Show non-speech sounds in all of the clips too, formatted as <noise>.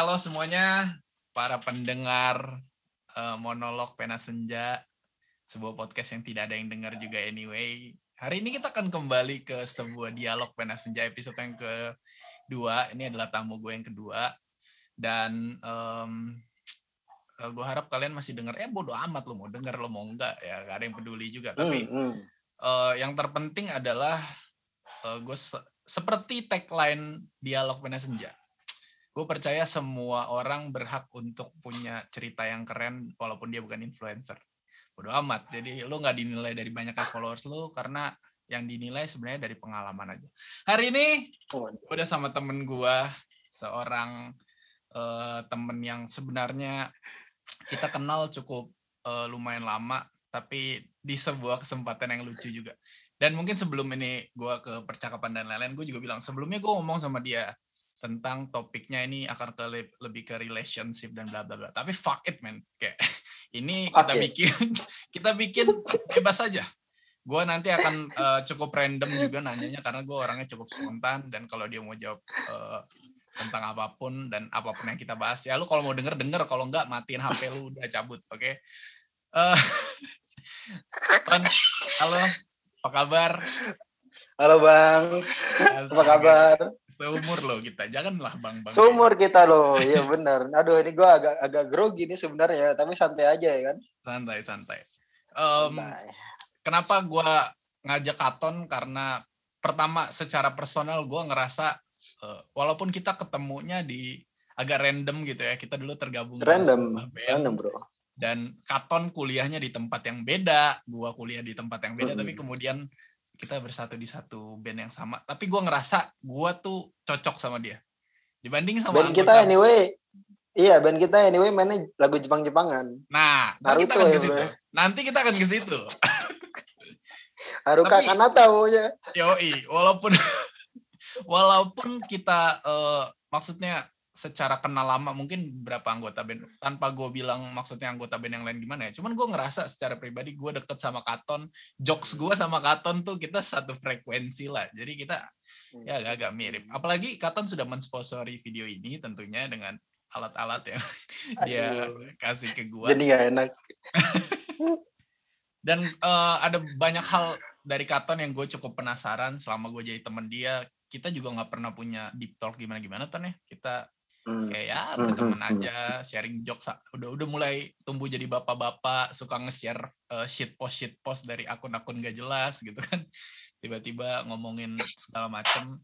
halo semuanya para pendengar uh, monolog Pena Senja, sebuah podcast yang tidak ada yang dengar juga anyway. Hari ini kita akan kembali ke sebuah dialog Pena Senja episode yang kedua. Ini adalah tamu gue yang kedua dan um, gue harap kalian masih dengar. Eh bodoh amat lo mau dengar lo mau enggak ya, gak ada yang peduli juga. Tapi mm, mm. Uh, yang terpenting adalah uh, gue se seperti tagline dialog Pena Senja gue percaya semua orang berhak untuk punya cerita yang keren walaupun dia bukan influencer. Bodo amat. Jadi lu nggak dinilai dari banyak followers lu karena yang dinilai sebenarnya dari pengalaman aja. Hari ini oh. udah sama temen gue seorang uh, temen yang sebenarnya kita kenal cukup uh, lumayan lama tapi di sebuah kesempatan yang lucu juga. Dan mungkin sebelum ini gue ke percakapan dan lain-lain gue juga bilang sebelumnya gue ngomong sama dia tentang topiknya ini akan ke lebih ke relationship dan bla bla bla. Tapi fuck it man, kayak <laughs> ini kita okay. bikin <laughs> kita bikin bebas saja. Gue nanti akan uh, cukup random juga nanyanya karena gue orangnya cukup spontan dan kalau dia mau jawab uh, tentang apa pun dan apa pun yang kita bahas ya lu kalau mau denger denger kalau enggak matiin HP lu udah cabut, oke? Okay? Uh, eh, <laughs> halo, apa kabar? Halo Bang, apa kabar? Seumur loh kita, janganlah Bang. bang Seumur kita loh, iya <laughs> benar. Aduh ini gue agak agak grogi nih sebenarnya, tapi santai aja ya kan? Santai santai. Um, santai. Kenapa gue ngajak Katon? Karena pertama secara personal gue ngerasa uh, walaupun kita ketemunya di agak random gitu ya, kita dulu tergabung. Random, random bro. Dan Katon kuliahnya di tempat yang beda, gue kuliah di tempat yang beda, mm -hmm. tapi kemudian kita bersatu di satu band yang sama. Tapi gue ngerasa gue tuh cocok sama dia. Dibanding sama band kita anyway. Iya band kita anyway mainnya lagu Jepang Jepangan nah nanti kita akan ya, ke situ nanti kita akan ke situ. <laughs> Haruka Kanata pokoknya. Yoi walaupun <laughs> walaupun kita uh, maksudnya secara kenal lama mungkin berapa anggota band. Tanpa gue bilang maksudnya anggota band yang lain gimana ya. Cuman gue ngerasa secara pribadi gue deket sama Katon. Jokes gue sama Katon tuh kita satu frekuensi lah. Jadi kita hmm. ya agak-agak mirip. Apalagi Katon sudah mensponsori video ini tentunya dengan alat-alat yang <laughs> Aduh. dia kasih ke gue jadi gak enak. <laughs> Dan uh, ada banyak hal dari Katon yang gue cukup penasaran selama gue jadi temen dia. Kita juga nggak pernah punya deep talk gimana gimana ton ya. Kita Hmm. Kayak ya hmm, berteman hmm, aja, sharing jokes. Udah udah mulai tumbuh jadi bapak-bapak, suka nge-share uh, shit post shit post dari akun-akun gak jelas gitu kan. Tiba-tiba ngomongin segala macem.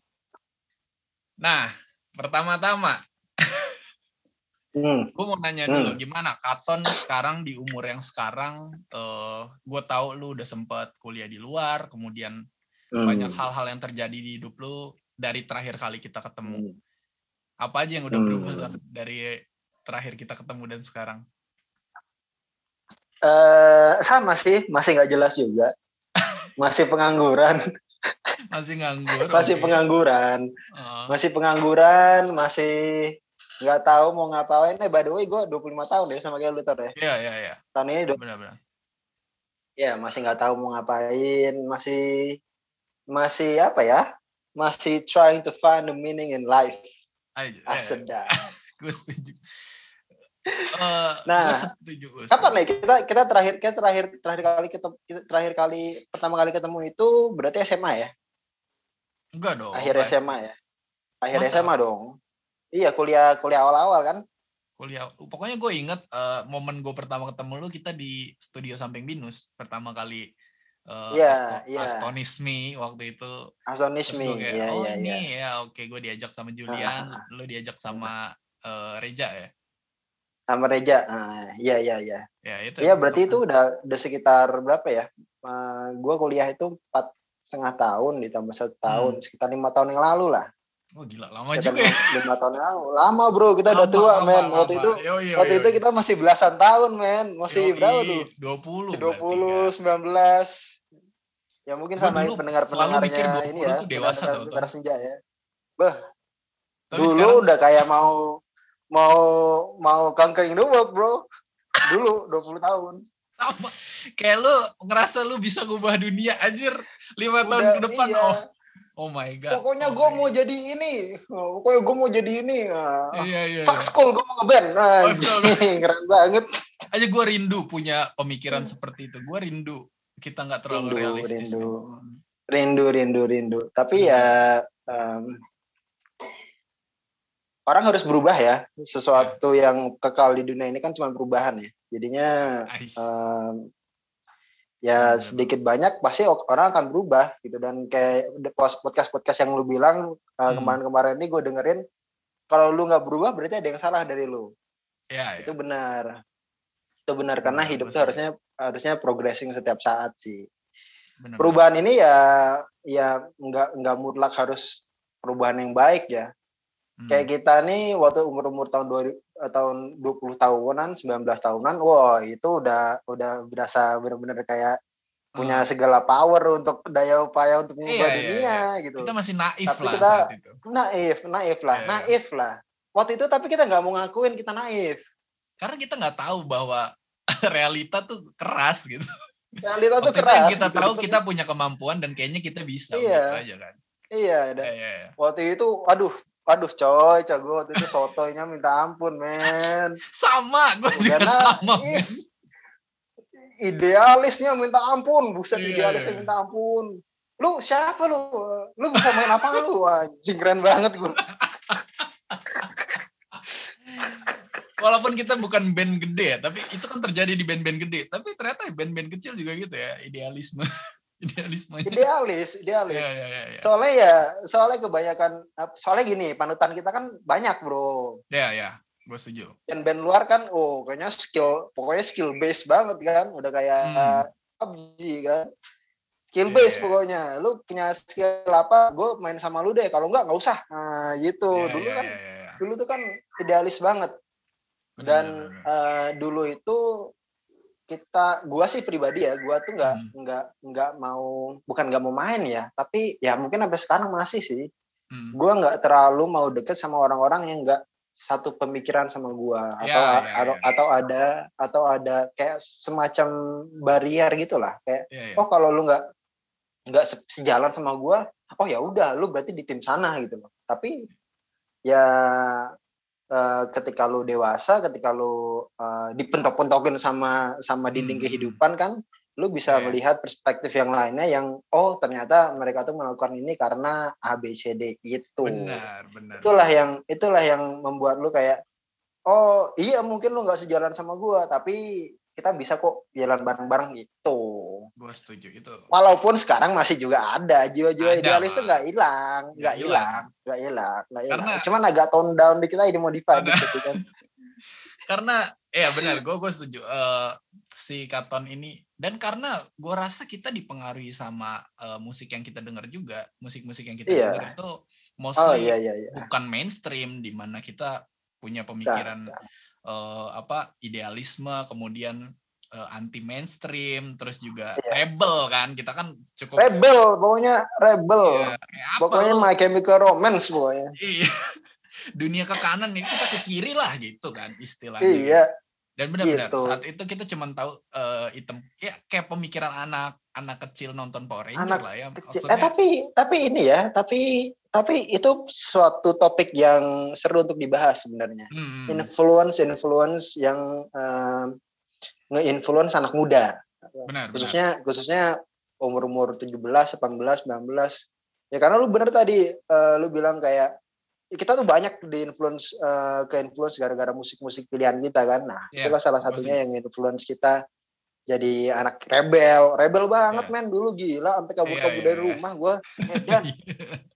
Nah, pertama-tama hmm. gue mau nanya dulu hmm. gimana Katon sekarang di umur yang sekarang uh, gue tahu lu udah sempet kuliah di luar kemudian hmm. banyak hal-hal yang terjadi di hidup lu dari terakhir kali kita ketemu hmm. Apa aja yang udah berubah hmm. dari terakhir kita ketemu dan sekarang? Uh, sama sih, masih nggak jelas juga. <laughs> Masih pengangguran. masih nganggur. masih okay. pengangguran. Uh. Masih pengangguran, masih nggak tahu mau ngapain. Eh, by the way, gue 25 tahun deh sama kayak lu ya. Iya, iya, iya. Tahun ini benar-benar. Ya, masih nggak tahu mau ngapain, masih masih apa ya? Masih trying to find the meaning in life. Ah, <laughs> gue setuju. Uh, nah, setuju, kapan nih kita kita terakhir kita terakhir terakhir kali kita, kita terakhir kali pertama kali ketemu itu berarti SMA ya? Enggak dong. Akhir SMA ya. Akhir Masa? SMA dong. Iya kuliah kuliah awal-awal kan? Kuliah. Pokoknya gue inget uh, momen gue pertama ketemu lu kita di studio samping binus pertama kali uh, yeah, Asto yeah. Astonisme waktu itu. Astonisme, iya yeah, oh yeah, ini yeah. ya oke okay, gue diajak sama Julian, uh, lu diajak sama uh, Reja ya. Sama Reja, uh, iya iya iya. Ya itu. Iya berarti itu udah udah sekitar berapa ya? Uh, gue kuliah itu empat setengah tahun ditambah satu tahun, hmm. sekitar lima tahun yang lalu lah. Oh gila lama kita juga ya. Lima tahun yang lalu. Lama bro, kita lama, udah tua lama, men. Waktu lama. itu yo, yo, waktu yo, yo. itu kita masih belasan tahun men. Masih yo, berapa tuh? 20. 20, 19. Ya mungkin sama pendengar-pendengarnya ini ya. dewasa pendengar, pendengar senja ya. Bah. dulu sekarang... udah kayak mau mau mau conquering the world, bro. Dulu <laughs> 20 tahun. Sama. Kayak lu ngerasa lu bisa ngubah dunia anjir 5 tahun ke depan. Iya. Oh. Oh my god. Pokoknya oh gue mau jadi ini. Pokoknya gue mau jadi ini. Iya iya. Fuck school gue mau ngeband. Nah, <laughs> keren banget. Aja gue rindu punya pemikiran hmm. seperti itu. Gue rindu kita nggak terlalu rindu, realistis. Rindu. rindu, rindu, rindu. Tapi ya um, orang harus berubah ya. Sesuatu yeah. yang kekal di dunia ini kan cuma perubahan ya. Jadinya um, ya sedikit banyak pasti orang akan berubah gitu dan kayak podcast podcast yang lu bilang uh, kemarin-kemarin ini gue dengerin kalau lu nggak berubah berarti ada yang salah dari lu ya, itu ya. benar itu benar karena hidup tuh harusnya harusnya progressing setiap saat sih benar, perubahan benar. ini ya ya nggak nggak mutlak harus perubahan yang baik ya hmm. kayak kita nih waktu umur umur tahun 2000 Eh, tahun 20 tahunan, 19 tahunan, wah itu udah udah berasa benar-benar kayak punya hmm. segala power untuk daya upaya untuk mengubah iya, iya dunia iya, iya. gitu. Kita masih naif tapi lah kita, saat itu. Naif, naif lah, iya. naif lah. Waktu itu tapi kita nggak mau ngakuin kita naif. Karena kita nggak tahu bahwa <laughs> realita tuh keras gitu. Realita tuh keras. kita gitu. tahu kita punya kemampuan dan kayaknya kita bisa. Iya. Gitu aja kan. Iya, iya, iya, iya. Waktu itu, aduh, Waduh coy, coy gue waktu itu sotonya minta ampun men. Sama, gue juga sama. Men. Idealisnya minta ampun, buset yeah, idealisnya yeah. minta ampun. Lu siapa lu? Lu bisa main apa lu? Anjing keren banget gue. <laughs> Walaupun kita bukan band gede ya, tapi itu kan terjadi di band-band gede. Tapi ternyata band-band kecil juga gitu ya, idealisme. <laughs> Idealisme idealis idealis. Ya, ya, ya, ya. soalnya ya soalnya kebanyakan soalnya gini panutan kita kan banyak bro. Ya ya gue setuju. Dan band luar kan oh kayaknya skill pokoknya skill base banget kan. Udah kayak hmm. PUBG kan. Skill yeah, base yeah. pokoknya. Lu punya skill apa gue main sama lu deh. Kalau enggak nggak usah. Nah gitu. Yeah, dulu yeah, kan yeah, yeah. dulu tuh kan idealis banget dan bener, bener. Uh, dulu itu kita gua sih pribadi ya gua tuh nggak hmm. nggak nggak mau bukan nggak mau main ya tapi ya mungkin sampai sekarang masih sih hmm. gua nggak terlalu mau deket sama orang-orang yang nggak satu pemikiran sama gua ya, atau ya, atau ya. atau ada atau ada kayak semacam barrier gitulah kayak ya, ya. oh kalau lu nggak nggak sejalan sama gua oh ya udah lu berarti di tim sana gitu loh tapi ya uh, ketika lu dewasa, ketika lu uh, dipentok-pentokin sama sama dinding hmm. kehidupan kan, lu bisa yeah. melihat perspektif yang lainnya yang oh ternyata mereka tuh melakukan ini karena A B C D itu. Benar, benar. Itulah yang itulah yang membuat lu kayak oh iya mungkin lu nggak sejalan sama gua tapi kita bisa kok jalan bareng-bareng gitu. Gue setuju itu. Walaupun sekarang masih juga ada jiwa-jiwa idealis itu nggak hilang, nggak hilang, nggak hilang, nggak hilang. Karena cuman agak tone down dikit aja dimodify gitu kan. <laughs> karena ya benar, gue gue setuju. Uh, si Katon ini dan karena gue rasa kita dipengaruhi sama uh, musik yang kita dengar juga, musik-musik yang kita yeah. dengar itu mostly oh, iya, iya, iya. bukan mainstream di mana kita punya pemikiran. Nah, nah uh, apa idealisme kemudian uh, eh, anti mainstream terus juga yeah. rebel kan. Kita kan cukup rebel pokoknya rebel. Yeah, pokoknya My Chemical Romance pokoknya. Iya. Dunia ke kanan nih kita ke kiri lah gitu kan istilahnya. Iya. Dan benar-benar gitu. saat itu kita cuma tahu uh, item ya kayak pemikiran anak anak kecil nonton Power Ranger anak lah ya kecil. eh tapi tapi ini ya tapi tapi itu suatu topik yang seru untuk dibahas sebenarnya. Hmm. Influence influence yang uh, nge-influence anak muda. Benar, khususnya benar. khususnya umur-umur 17, 18, 19. Ya karena lu bener tadi uh, lu bilang kayak kita tuh banyak di influence uh, ke influence gara-gara musik-musik pilihan kita kan. Nah, yeah, itulah salah satunya yang influence kita jadi anak rebel, rebel banget yeah. men dulu gila sampai kabur-kabur yeah, yeah, dari yeah. rumah gua. Edan. <laughs>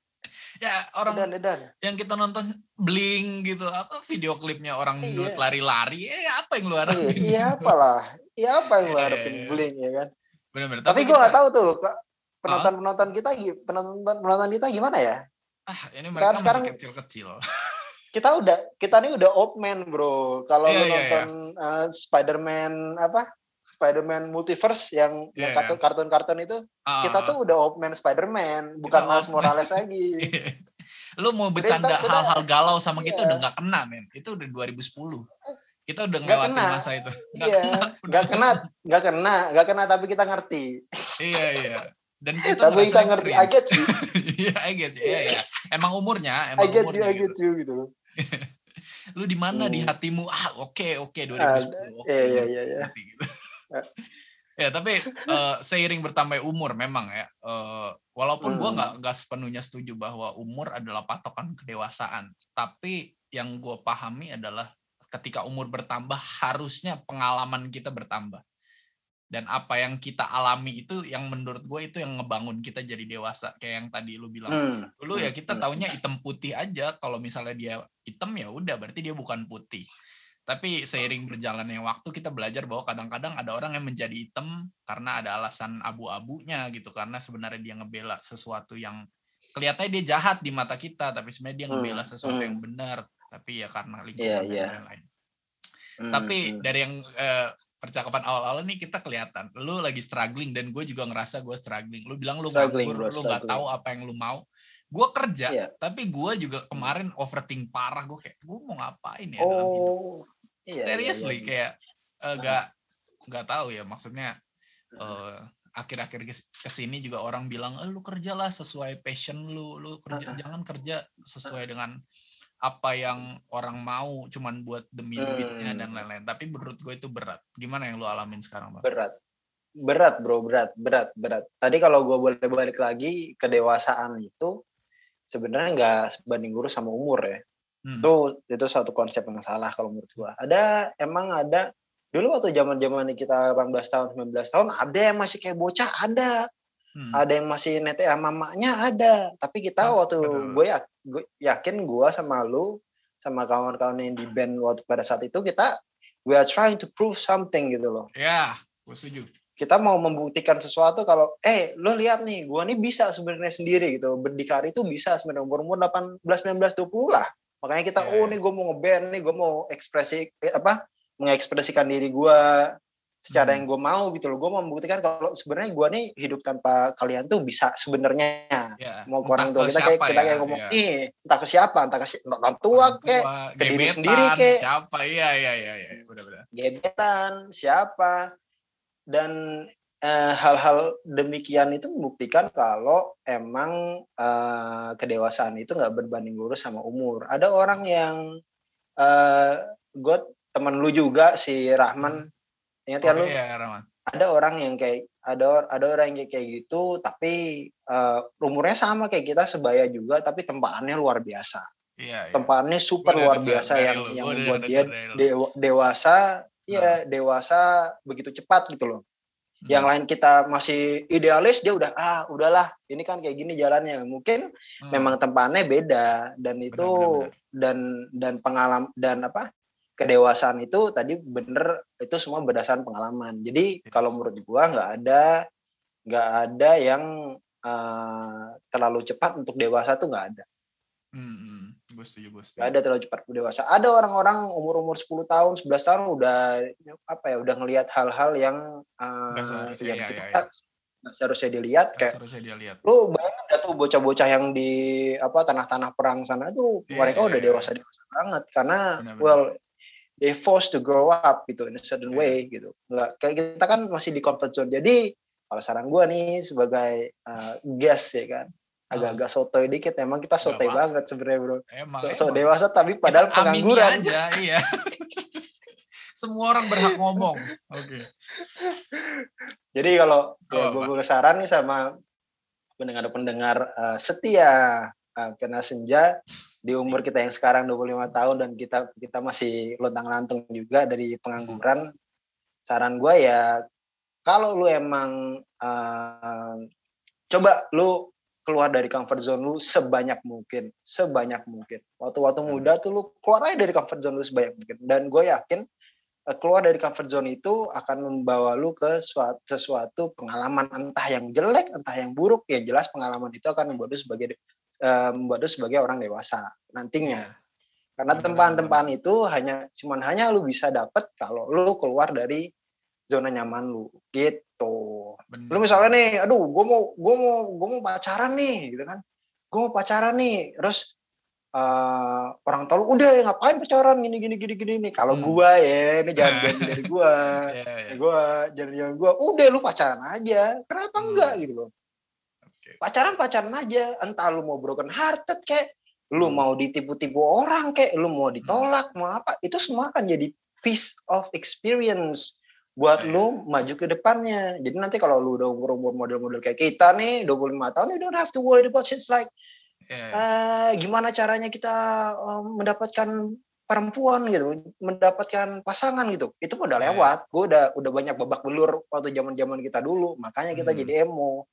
ya orang edan, edan. yang kita nonton bling gitu apa video klipnya orang iya. lari-lari eh apa yang lu harapin? iya, iya apalah. Iya apa yang lu iya, harapin? Iya, bling ya kan? Benar-benar tapi, tapi gue nggak tahu tuh penonton penonton kita penonton penonton kita gimana ya? Ah ini mereka kan sekarang kecil-kecil. kita udah kita nih udah old man bro. Kalau yeah, lu yeah, nonton yeah. Uh, Spider-Man apa Spider-Man Multiverse yang yeah, yang iya. kartun-kartun itu uh, kita tuh udah old man Spider-Man bukan Miles Morales lagi. <laughs> Lu mau bercanda hal-hal galau sama kita udah iya. nggak kena men. Itu udah 2010 kita udah ngelewatin masa itu. Nggak iya, kena nggak kena nggak kena nggak kena tapi kita ngerti. Iya iya. Dan <laughs> kita tapi kita ngerti I get you. <laughs> Iya I get you. Iya ya emang umurnya emang I get umurnya, you I get gitu. you gitu lu di mana hmm. di hatimu? Ah oke okay, oke okay, 2010 oke okay, iya iya iya. gitu. Ya tapi uh, seiring bertambah umur memang ya uh, walaupun hmm. gue nggak nggak sepenuhnya setuju bahwa umur adalah patokan kedewasaan tapi yang gue pahami adalah ketika umur bertambah harusnya pengalaman kita bertambah dan apa yang kita alami itu yang menurut gue itu yang ngebangun kita jadi dewasa kayak yang tadi lu bilang hmm. dulu ya kita hmm. taunya hitam putih aja kalau misalnya dia hitam ya udah berarti dia bukan putih tapi seiring berjalannya waktu kita belajar bahwa kadang-kadang ada orang yang menjadi hitam karena ada alasan abu-abunya gitu karena sebenarnya dia ngebela sesuatu yang kelihatannya dia jahat di mata kita tapi sebenarnya dia ngebela hmm. sesuatu yang benar tapi ya karena lingkungan yeah, yeah. dan lain-lain hmm. tapi dari yang uh, percakapan awal-awal nih kita kelihatan lu lagi struggling dan gue juga ngerasa gue struggling lu bilang lu nganggur lu nggak tahu apa yang lu mau gue kerja yeah. tapi gue juga kemarin overthink parah gue kayak gue mau ngapain ya oh, dalam hidup iya, seriously iya, iya. kayak uh, gak nggak tahu ya maksudnya uh, akhir-akhir ke sini juga orang bilang eh, lu kerjalah sesuai passion lu lu kerja uh jangan kerja sesuai dengan apa yang orang mau cuman buat demi hmm. duitnya dan lain-lain. Tapi menurut gue itu berat. Gimana yang lu alamin sekarang, Bang? Berat. Berat, Bro, berat, berat, berat. Tadi kalau gue boleh balik lagi kedewasaan itu sebenarnya nggak sebanding lurus sama umur ya. Hmm. Itu itu suatu konsep yang salah kalau menurut gue. Ada emang ada dulu waktu zaman-zaman kita 18 tahun, 19 tahun ada yang masih kayak bocah, ada. Hmm. Ada yang masih nete sama mamanya ada. Tapi kita hmm, waktu gue ya, yakin gue sama lu sama kawan-kawan yang di band waktu pada saat itu kita we are trying to prove something gitu loh. Ya, gue setuju. Kita mau membuktikan sesuatu kalau eh lo lihat nih, gue nih bisa sebenarnya sendiri gitu. Berdikari itu bisa sebenarnya umur-umur 18, 19, 20 lah. Makanya kita yeah. oh ya. nih gue mau ngeband nih, gue mau ekspresi eh, apa? mengekspresikan diri gue secara hmm. yang gue mau gitu loh gue mau membuktikan kalau sebenarnya gue nih hidup tanpa kalian tuh bisa sebenarnya ya, mau ke orang tua kita kayak kita kayak ya, ngomong ya. nih entah ke siapa entah ke orang tua kayak ke diri sendiri kayak siapa iya iya iya ya. benar-benar gebetan siapa dan eh, hal-hal demikian itu membuktikan kalau emang eh, kedewasaan itu nggak berbanding lurus sama umur ada orang yang eh, gue temen lu juga si Rahman hmm Ingat ya oh, lu? Iya, Rahman. Ada orang yang kayak ada ada orang yang kayak gitu tapi uh, umurnya sama kayak kita sebaya juga tapi tempaannya luar biasa. Iya, iya. Tempaannya super luar biasa yang yang membuat dia dewa, dewasa, iya nah. dewasa begitu cepat gitu loh. Hmm. Yang lain kita masih idealis dia udah ah udahlah ini kan kayak gini jalannya. Mungkin hmm. memang tempaannya beda dan itu benar, benar. dan dan pengalaman dan apa kedewasaan itu tadi bener itu semua berdasarkan pengalaman. Jadi yes. kalau menurut gua nggak ada nggak ada yang uh, terlalu cepat untuk dewasa tuh nggak ada. Hmm, hmm. Gue setuju, gue setuju. Gak ada terlalu cepat dewasa. Ada orang-orang umur-umur 10 tahun, 11 tahun udah apa ya, udah ngelihat hal-hal yang uh, yang ya, kita ya, ya. seharusnya dilihat kayak seharusnya dia lihat. Lu bayangin ada tuh bocah-bocah yang di apa tanah-tanah perang sana tuh yeah, mereka yeah, udah yeah. dewasa dewasa banget karena benar, benar. well they forced to grow up gitu in a certain yeah. way gitu. Enggak kayak kita kan masih di comfort zone. Jadi kalau saran gue nih sebagai uh, guest ya kan agak-agak sotoy dikit emang kita sotoy banget sebenarnya bro. Emang, so, so emang. dewasa tapi padahal kita pengangguran. aja iya. <laughs> Semua orang berhak ngomong. Oke. Okay. jadi kalau oh, ya, gue, gue saran nih sama pendengar-pendengar uh, setia uh, kena senja di umur kita yang sekarang 25 tahun dan kita kita masih lontang-lantung juga dari pengangguran saran gue ya kalau lu emang uh, coba lu keluar dari comfort zone lu sebanyak mungkin sebanyak mungkin. Waktu-waktu muda tuh lu keluar aja dari comfort zone lu sebanyak mungkin. Dan gue yakin uh, keluar dari comfort zone itu akan membawa lu ke suatu, sesuatu pengalaman. Entah yang jelek entah yang buruk ya jelas pengalaman itu akan membuat lu sebagai uh, membuat lu sebagai orang dewasa nantinya. Karena tempaan-tempaan itu hanya cuman hanya lu bisa dapat kalau lu keluar dari zona nyaman lu. Gitu. Bener. Lu misalnya nih, aduh, gue mau gue mau gue mau pacaran nih, gitu kan? Gue mau pacaran nih, terus uh, orang tahu udah ya ngapain pacaran gini gini gini gini nih. Kalau hmm. gue ya, ini jangan <laughs> dari gue, yeah, yeah. gue jangan jangan gue, udah lu pacaran aja, kenapa hmm. enggak gitu loh? pacaran pacaran aja entah lu mau broken hearted kayak lu hmm. mau ditipu-tipu orang kayak lu mau ditolak hmm. mau apa itu semua akan jadi piece of experience buat yeah. lu maju ke depannya jadi nanti kalau lu udah umur umur model-model kayak kita nih 25 tahun you don't have to worry about shit like yeah. uh, gimana caranya kita um, mendapatkan perempuan gitu mendapatkan pasangan gitu itu udah iya. lewat yeah. gue udah udah banyak babak belur waktu zaman zaman kita dulu makanya kita hmm. jadi emo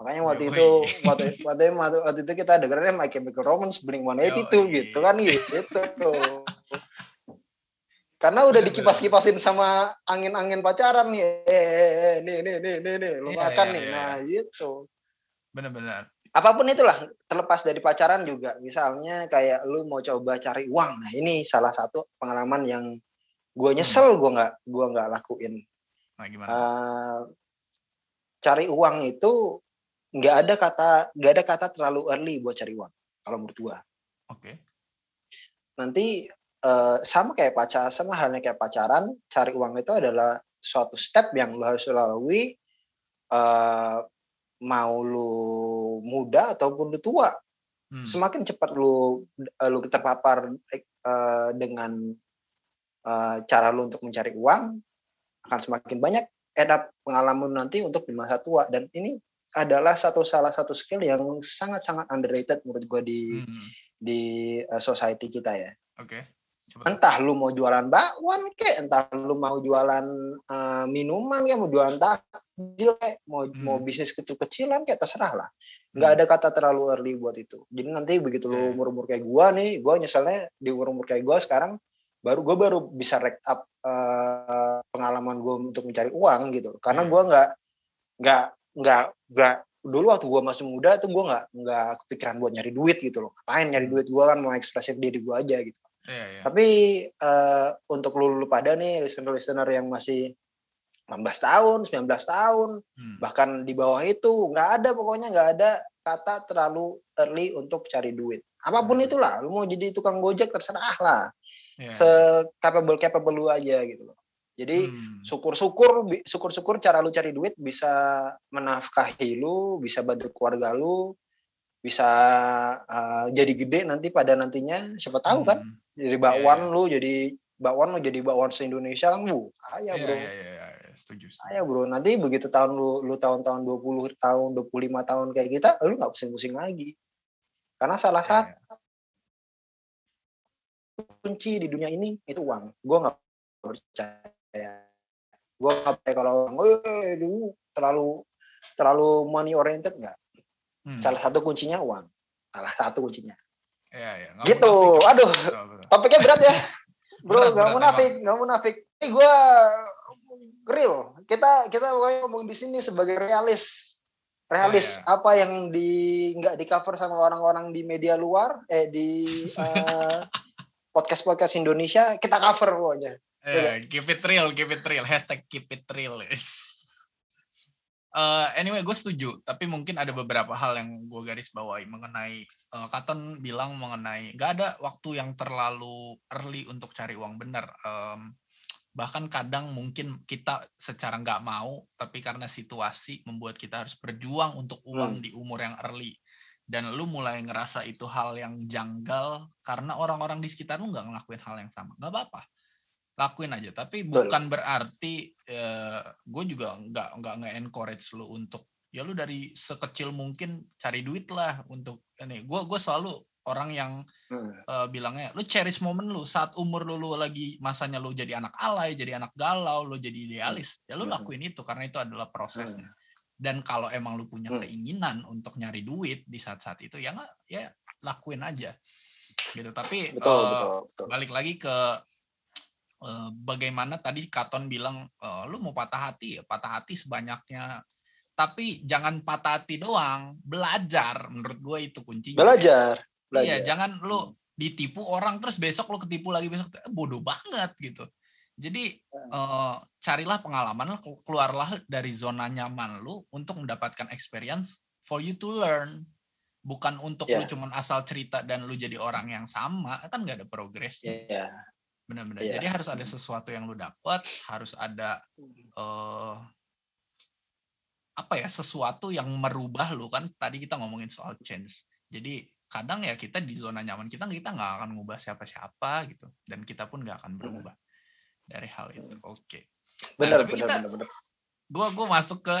Makanya waktu itu waktu <laughs> waktu, waktu, waktu itu kita dengerin My Chemical Romance Blink 182 Yo, gitu kan gitu. <laughs> Karena udah dikipas-kipasin sama angin-angin pacaran nih. Eh, eh, eh nih nih nih nih nih lu iya, makan iya, nih. Iya. Nah, gitu. Benar-benar. Apa pun itulah, terlepas dari pacaran juga. Misalnya kayak lu mau coba cari uang. Nah, ini salah satu pengalaman yang gue nyesel gue nggak gue nggak lakuin. Nah, gimana? Uh, cari uang itu nggak ada kata nggak ada kata terlalu early buat cari uang kalau menurut gua. Oke. Okay. Nanti uh, sama kayak pacar sama halnya kayak pacaran cari uang itu adalah suatu step yang lo harus lalui uh, mau lu muda ataupun lu tua. Hmm. Semakin cepat lu lu terpapar uh, dengan uh, cara lu untuk mencari uang akan semakin banyak edap pengalaman nanti untuk di masa tua dan ini adalah satu salah satu skill yang sangat-sangat underrated menurut gue di hmm. di uh, society kita ya. Oke. Okay. Entah lu mau jualan bakwan kek, entah lu mau jualan uh, minuman kayak mau jualan takjil kayak, mau hmm. mau bisnis kecil-kecilan kayak terserah lah. Nggak hmm. ada kata terlalu early buat itu. Jadi nanti begitu lu umur-umur kayak gua nih, gua nyeselnya di umur-umur kayak gua sekarang baru gue baru bisa rek up uh, pengalaman gue untuk mencari uang gitu karena gue nggak nggak nggak nggak dulu waktu gue masih muda tuh gue nggak nggak kepikiran buat nyari duit gitu loh ngapain nyari duit gue kan mau ekspresif diri gue aja gitu yeah, yeah. tapi uh, untuk lu, lu pada nih listener listener yang masih 16 tahun 19 tahun hmm. bahkan di bawah itu nggak ada pokoknya nggak ada kata terlalu early untuk cari duit apa pun hmm. itulah lu mau jadi tukang gojek terserah lah yeah. se capable capable lu aja gitu loh jadi hmm. syukur-syukur syukur-syukur cara lu cari duit bisa menafkahi lu, bisa bantu keluarga lu, bisa uh, jadi gede nanti pada nantinya siapa tahu kan? hmm. kan jadi bakwan yeah, yeah. lu jadi bakwan lu jadi bakwan se Indonesia kan bu ayah bro yeah, yeah, yeah, yeah. Setuju, setuju. ayah bro nanti begitu tahun lu lu tahun-tahun 20 tahun 25 tahun kayak kita lu nggak pusing-pusing lagi karena salah yeah, satu yeah. kunci di dunia ini itu uang gue nggak percaya ya gue nggak kalau orang eh dulu terlalu terlalu money oriented nggak hmm. salah satu kuncinya uang salah satu kuncinya ya, ya. gitu. munafik, aduh topiknya berat ya. <laughs> Bro nggak munafik nggak munafik. Ini gue real kita kita ngomong di sini sebagai realis. Realis. Ya, ya. apa yang di nggak di cover sama orang-orang di media luar eh di <laughs> uh, podcast podcast Indonesia kita cover pokoknya. Yeah, keep it real, keep it real. Hashtag keep it real. Uh, anyway, gue setuju. Tapi mungkin ada beberapa hal yang gue garis bawahi mengenai uh, Katon bilang mengenai gak ada waktu yang terlalu early untuk cari uang benar. Um, bahkan kadang mungkin kita secara nggak mau, tapi karena situasi membuat kita harus berjuang untuk uang hmm. di umur yang early. Dan lu mulai ngerasa itu hal yang janggal karena orang-orang di sekitar lu nggak ngelakuin hal yang sama. Gak apa-apa lakuin aja tapi bukan berarti uh, gue juga nggak nggak nggak encourage lu untuk ya lu dari sekecil mungkin cari duit lah untuk ini gue gue selalu orang yang hmm. uh, bilangnya lu cherish momen lu saat umur lu, lu lagi masanya lu jadi anak alay jadi anak galau lu jadi idealis ya lu hmm. lakuin itu karena itu adalah prosesnya hmm. dan kalau emang lu punya hmm. keinginan untuk nyari duit di saat-saat itu ya nggak ya lakuin aja gitu tapi betul, uh, betul, betul. balik lagi ke Eh, bagaimana tadi Katon bilang uh, lu mau patah hati ya patah hati sebanyaknya. Tapi jangan patah hati doang belajar. Menurut gue itu kuncinya. Belajar, belajar. iya jangan lu hmm. ditipu orang terus besok lu ketipu lagi besok eh, bodoh banget gitu. Jadi uh, carilah pengalaman keluarlah dari zona nyaman lu untuk mendapatkan experience for you to learn. Bukan untuk yeah. lu cuman asal cerita dan lu jadi orang yang sama kan nggak ada progres yeah benar-benar. Yeah. jadi harus ada sesuatu yang lu dapat harus ada uh, apa ya sesuatu yang merubah lu kan tadi kita ngomongin soal change. Jadi kadang ya kita di zona nyaman kita kita nggak akan ngubah siapa-siapa gitu dan kita pun nggak akan berubah dari hal itu. Oke. Okay. nah, benar benar benar gue gue masuk ke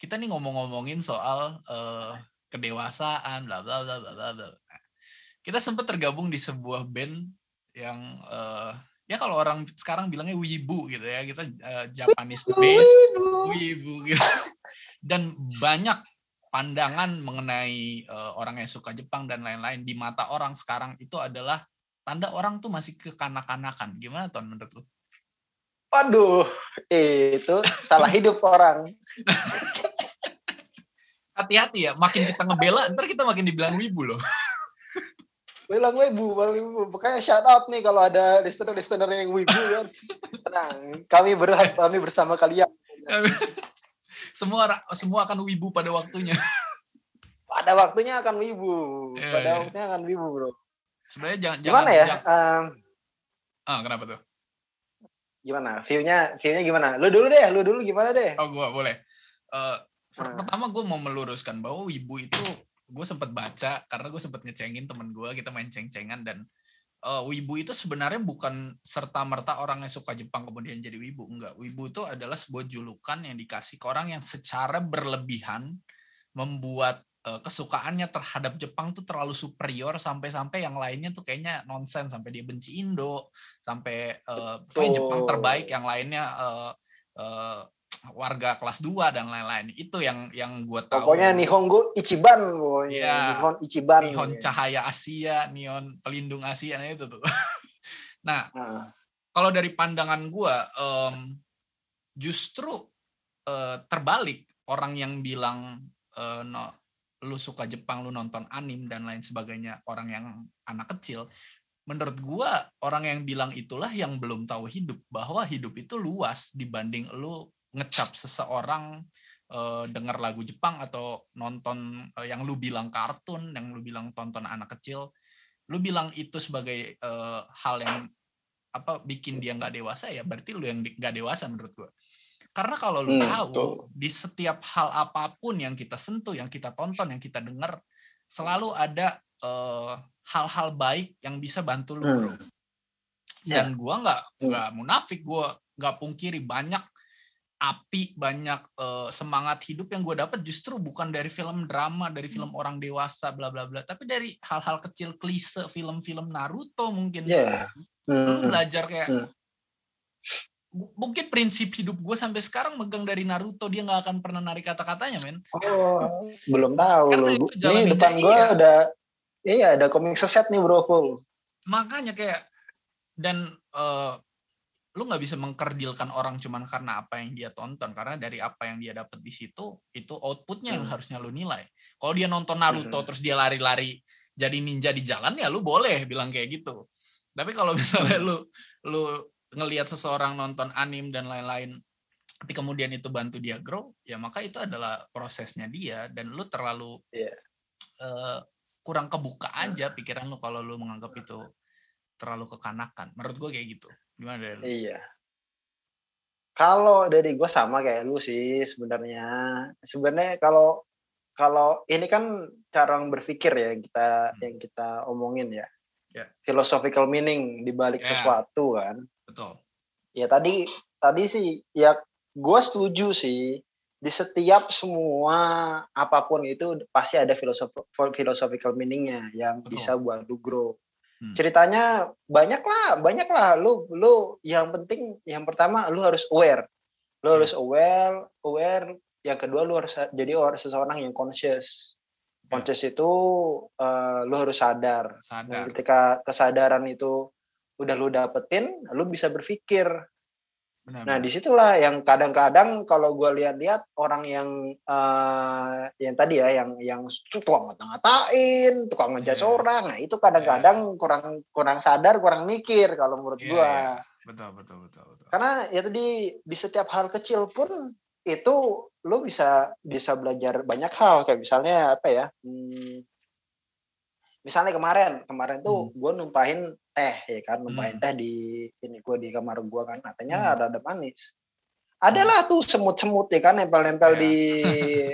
kita nih ngomong-ngomongin soal uh, kedewasaan bla bla bla bla bla kita sempat tergabung di sebuah band yang uh, ya kalau orang sekarang bilangnya wibu gitu ya kita uh, Japanese base wibu gitu <laughs> dan banyak pandangan mengenai uh, orang yang suka Jepang dan lain-lain di mata orang sekarang itu adalah tanda orang tuh masih kekanak-kanakan gimana tuh menurut lu? Waduh, itu salah hidup orang. <laughs> Hati-hati ya, makin kita ngebela, ntar kita makin dibilang wibu loh bilang wibu. Makanya shout out nih kalau ada listener-listener yang wibu kan. Tenang, kami berhak, kami bersama kalian. <laughs> semua semua akan wibu pada waktunya. <laughs> pada waktunya akan wibu. Yeah, pada yeah. waktunya akan wibu, Bro. Sebenarnya jangan gimana jangan, ya? Jangan, um, ah, kenapa tuh? Gimana? View-nya view-nya gimana? Lu dulu deh, lu dulu gimana deh? Oh, gua boleh. Uh, hmm. pertama gue mau meluruskan bahwa wibu itu gue sempet baca karena gue sempet ngecengin temen gue kita main ceng-cengan dan uh, wibu itu sebenarnya bukan serta merta orang yang suka Jepang kemudian jadi wibu enggak. Wibu itu adalah sebuah julukan yang dikasih ke orang yang secara berlebihan membuat uh, kesukaannya terhadap Jepang tuh terlalu superior sampai-sampai yang lainnya tuh kayaknya nonsen sampai dia benci Indo sampai uh, Jepang terbaik yang lainnya uh, uh, warga kelas 2 dan lain-lain. Itu yang yang gue tahu. Pokoknya Nihongo Ichiban, pokoknya. Ya, Nihon Ichiban. Nihon cahaya Asia, Nihon pelindung Asia nah itu tuh. <laughs> nah, uh. kalau dari pandangan gue um, justru uh, terbalik orang yang bilang uh, no, lu suka Jepang, lu nonton anim dan lain sebagainya, orang yang anak kecil, menurut gua orang yang bilang itulah yang belum tahu hidup bahwa hidup itu luas dibanding lu ngecap seseorang uh, dengar lagu Jepang atau nonton uh, yang lu bilang kartun, yang lu bilang tonton anak kecil, lu bilang itu sebagai uh, hal yang apa bikin dia nggak dewasa ya berarti lu yang nggak dewasa menurut gua. Karena kalau lu hmm, tahu tuh. di setiap hal apa pun yang kita sentuh, yang kita tonton, yang kita dengar, selalu ada hal-hal uh, baik yang bisa bantu lu. Hmm. Dan yeah. gua nggak nggak munafik, gua nggak pungkiri banyak api banyak uh, semangat hidup yang gue dapat justru bukan dari film drama dari film hmm. orang dewasa bla bla bla tapi dari hal-hal kecil klise film-film Naruto mungkin yeah. lu hmm. belajar kayak hmm. mungkin prinsip hidup gue sampai sekarang megang dari Naruto dia nggak akan pernah narik kata-katanya men oh belum tahu Karena itu jalan ini depan gue iya. ada iya ada komik seset nih bro full makanya kayak dan uh, lu nggak bisa mengkerdilkan orang cuman karena apa yang dia tonton karena dari apa yang dia dapat di situ itu outputnya hmm. yang harusnya lu nilai kalau dia nonton Naruto hmm. terus dia lari-lari jadi ninja di jalan ya lu boleh bilang kayak gitu tapi kalau <laughs> misalnya hmm. lu lu ngelihat seseorang nonton anim dan lain-lain tapi kemudian itu bantu dia grow ya maka itu adalah prosesnya dia dan lu terlalu yeah. Iya. uh, kurang kebuka aja pikiran lu kalau lu menganggap itu terlalu kekanakan menurut gue kayak gitu Gimana dari lu? Iya. Kalau dari gue sama kayak lu sih sebenarnya. Sebenarnya kalau kalau ini kan cara berpikir ya kita hmm. yang kita omongin ya. Yeah. Philosophical meaning di balik yeah. sesuatu kan. Betul. Ya tadi tadi sih ya gue setuju sih di setiap semua apa pun itu pasti ada philosophical meaningnya yang Betul. bisa buat lu grow. Hmm. Ceritanya banyak lah, banyak lah. Lu lu yang penting yang pertama lu harus aware. Lu hmm. harus aware, aware. Yang kedua lu harus jadi orang seseorang yang conscious. Ya. Conscious itu uh, lu harus sadar. sadar. ketika kesadaran itu udah lu dapetin, lu bisa berpikir Benar, nah di situlah yang kadang-kadang kalau gue lihat-lihat orang yang uh, yang tadi ya yang yang tukang ngata-ngatain, tukang ngejudge yeah. orang, nah itu kadang-kadang yeah. kurang kurang sadar, kurang mikir kalau menurut yeah, gue. Yeah. Betul, betul, betul, betul. Karena ya tadi di setiap hal kecil pun itu lo bisa bisa belajar banyak hal kayak misalnya apa ya? Hmm, misalnya kemarin kemarin tuh hmm. gue numpahin teh ya kan numpahin hmm. teh di ini gue di kamar gue kan katanya hmm. ada ada manis adalah tuh semut-semut ya kan nempel-nempel yeah. di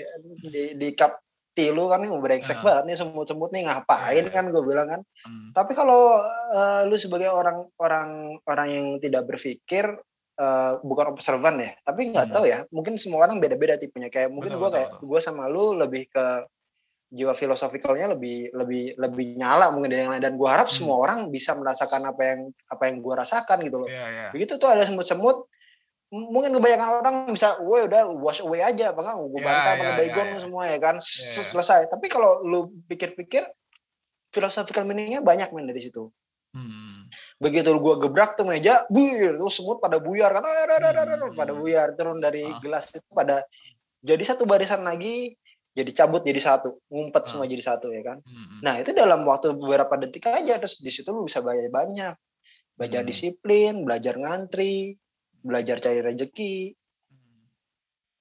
<laughs> di di cup tilu kan nih brengsek uh. banget nih semut-semut nih ngapain yeah. kan gue bilang kan. Hmm. Tapi kalau uh, lu sebagai orang orang orang yang tidak berpikir uh, bukan observan ya, tapi nggak hmm. tahu ya, mungkin semua orang beda-beda tipenya. Kayak mungkin gue kayak gue sama lu lebih ke jiwa filosofikalnya lebih lebih lebih nyala mungkin dari yang lain dan gue harap hmm. semua orang bisa merasakan apa yang apa yang gue rasakan gitu loh. Yeah, yeah. Begitu tuh ada semut-semut mungkin kebanyakan orang bisa, woi udah wash away aja, apa enggak gue bantah yeah, pakai yeah, baygon yeah, semua ya kan, yeah. selesai. Tapi kalau lu pikir-pikir, philosophical meaningnya banyak men dari situ. Hmm. Begitu gue gebrak tuh meja, buyar tuh semut pada buyar kan, hmm. pada buyar turun dari ah. gelas itu pada jadi satu barisan lagi, jadi cabut jadi satu, ngumpet ah. semua jadi satu ya kan. Hmm. Nah itu dalam waktu beberapa detik aja, terus di situ lu bisa belajar banyak, belajar hmm. disiplin, belajar ngantri, belajar cari rezeki,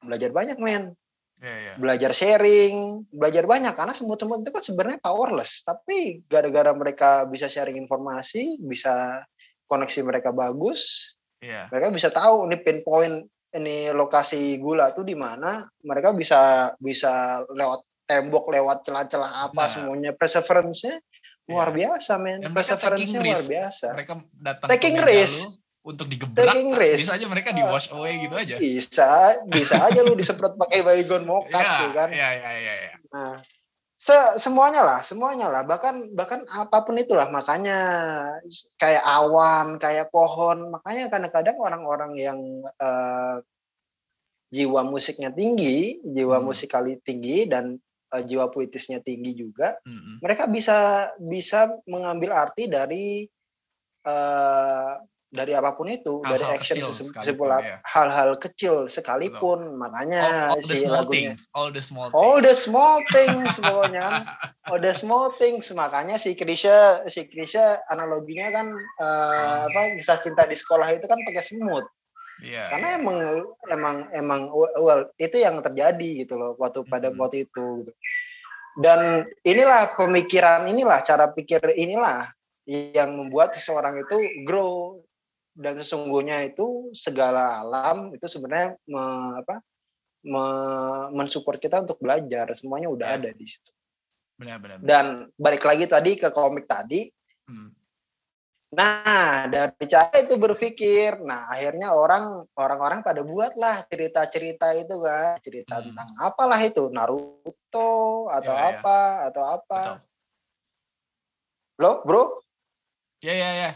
belajar banyak men. Yeah, yeah. Belajar sharing, belajar banyak karena semut-semut itu kan sebenarnya powerless, tapi gara-gara mereka bisa sharing informasi, bisa koneksi mereka bagus, yeah. mereka bisa tahu ini pinpoint ini lokasi gula tuh di mana, mereka bisa bisa lewat tembok, lewat celah-celah apa nah. semuanya perseverance-nya luar yeah. biasa men. Perseverance-nya luar biasa. Mereka datang taking risk untuk digebrak bisa aja mereka di wash away gitu aja bisa bisa aja lu disemprot pakai baygon mokat yeah, tuh kan iya iya iya ya. nah se semuanya lah semuanya lah bahkan bahkan apa pun itulah makanya kayak awan kayak pohon makanya kadang-kadang orang-orang yang uh, jiwa musiknya tinggi jiwa hmm. musikali tinggi dan uh, jiwa puitisnya tinggi juga hmm. mereka bisa bisa mengambil arti dari uh, dari apa pun itu hal -hal dari action sebuah ya. hal-hal kecil sekalipun Betul. makanya all, all si lagunya things, all the small things. all the small things <laughs> pokoknya kan all the small things makanya si Krisya si Krisya analoginya kan uh, oh. apa kisah cinta di sekolah itu kan pakai semut yeah, karena yeah. emang emang emang well itu yang terjadi gitu loh waktu pada hmm. waktu itu gitu. dan inilah pemikiran inilah cara pikir inilah yang membuat seseorang itu grow dan sesungguhnya itu segala alam itu sebenarnya me, apa me, mensupport kita untuk belajar semuanya udah ya. ada di situ benar, benar, benar. dan balik lagi tadi ke komik tadi hmm. nah dari cara itu berpikir nah akhirnya orang orang-orang pada buatlah cerita-cerita itu kan cerita hmm. tentang apalah itu Naruto atau ya, ya. apa ya. atau apa Betul. lo bro ya ya ya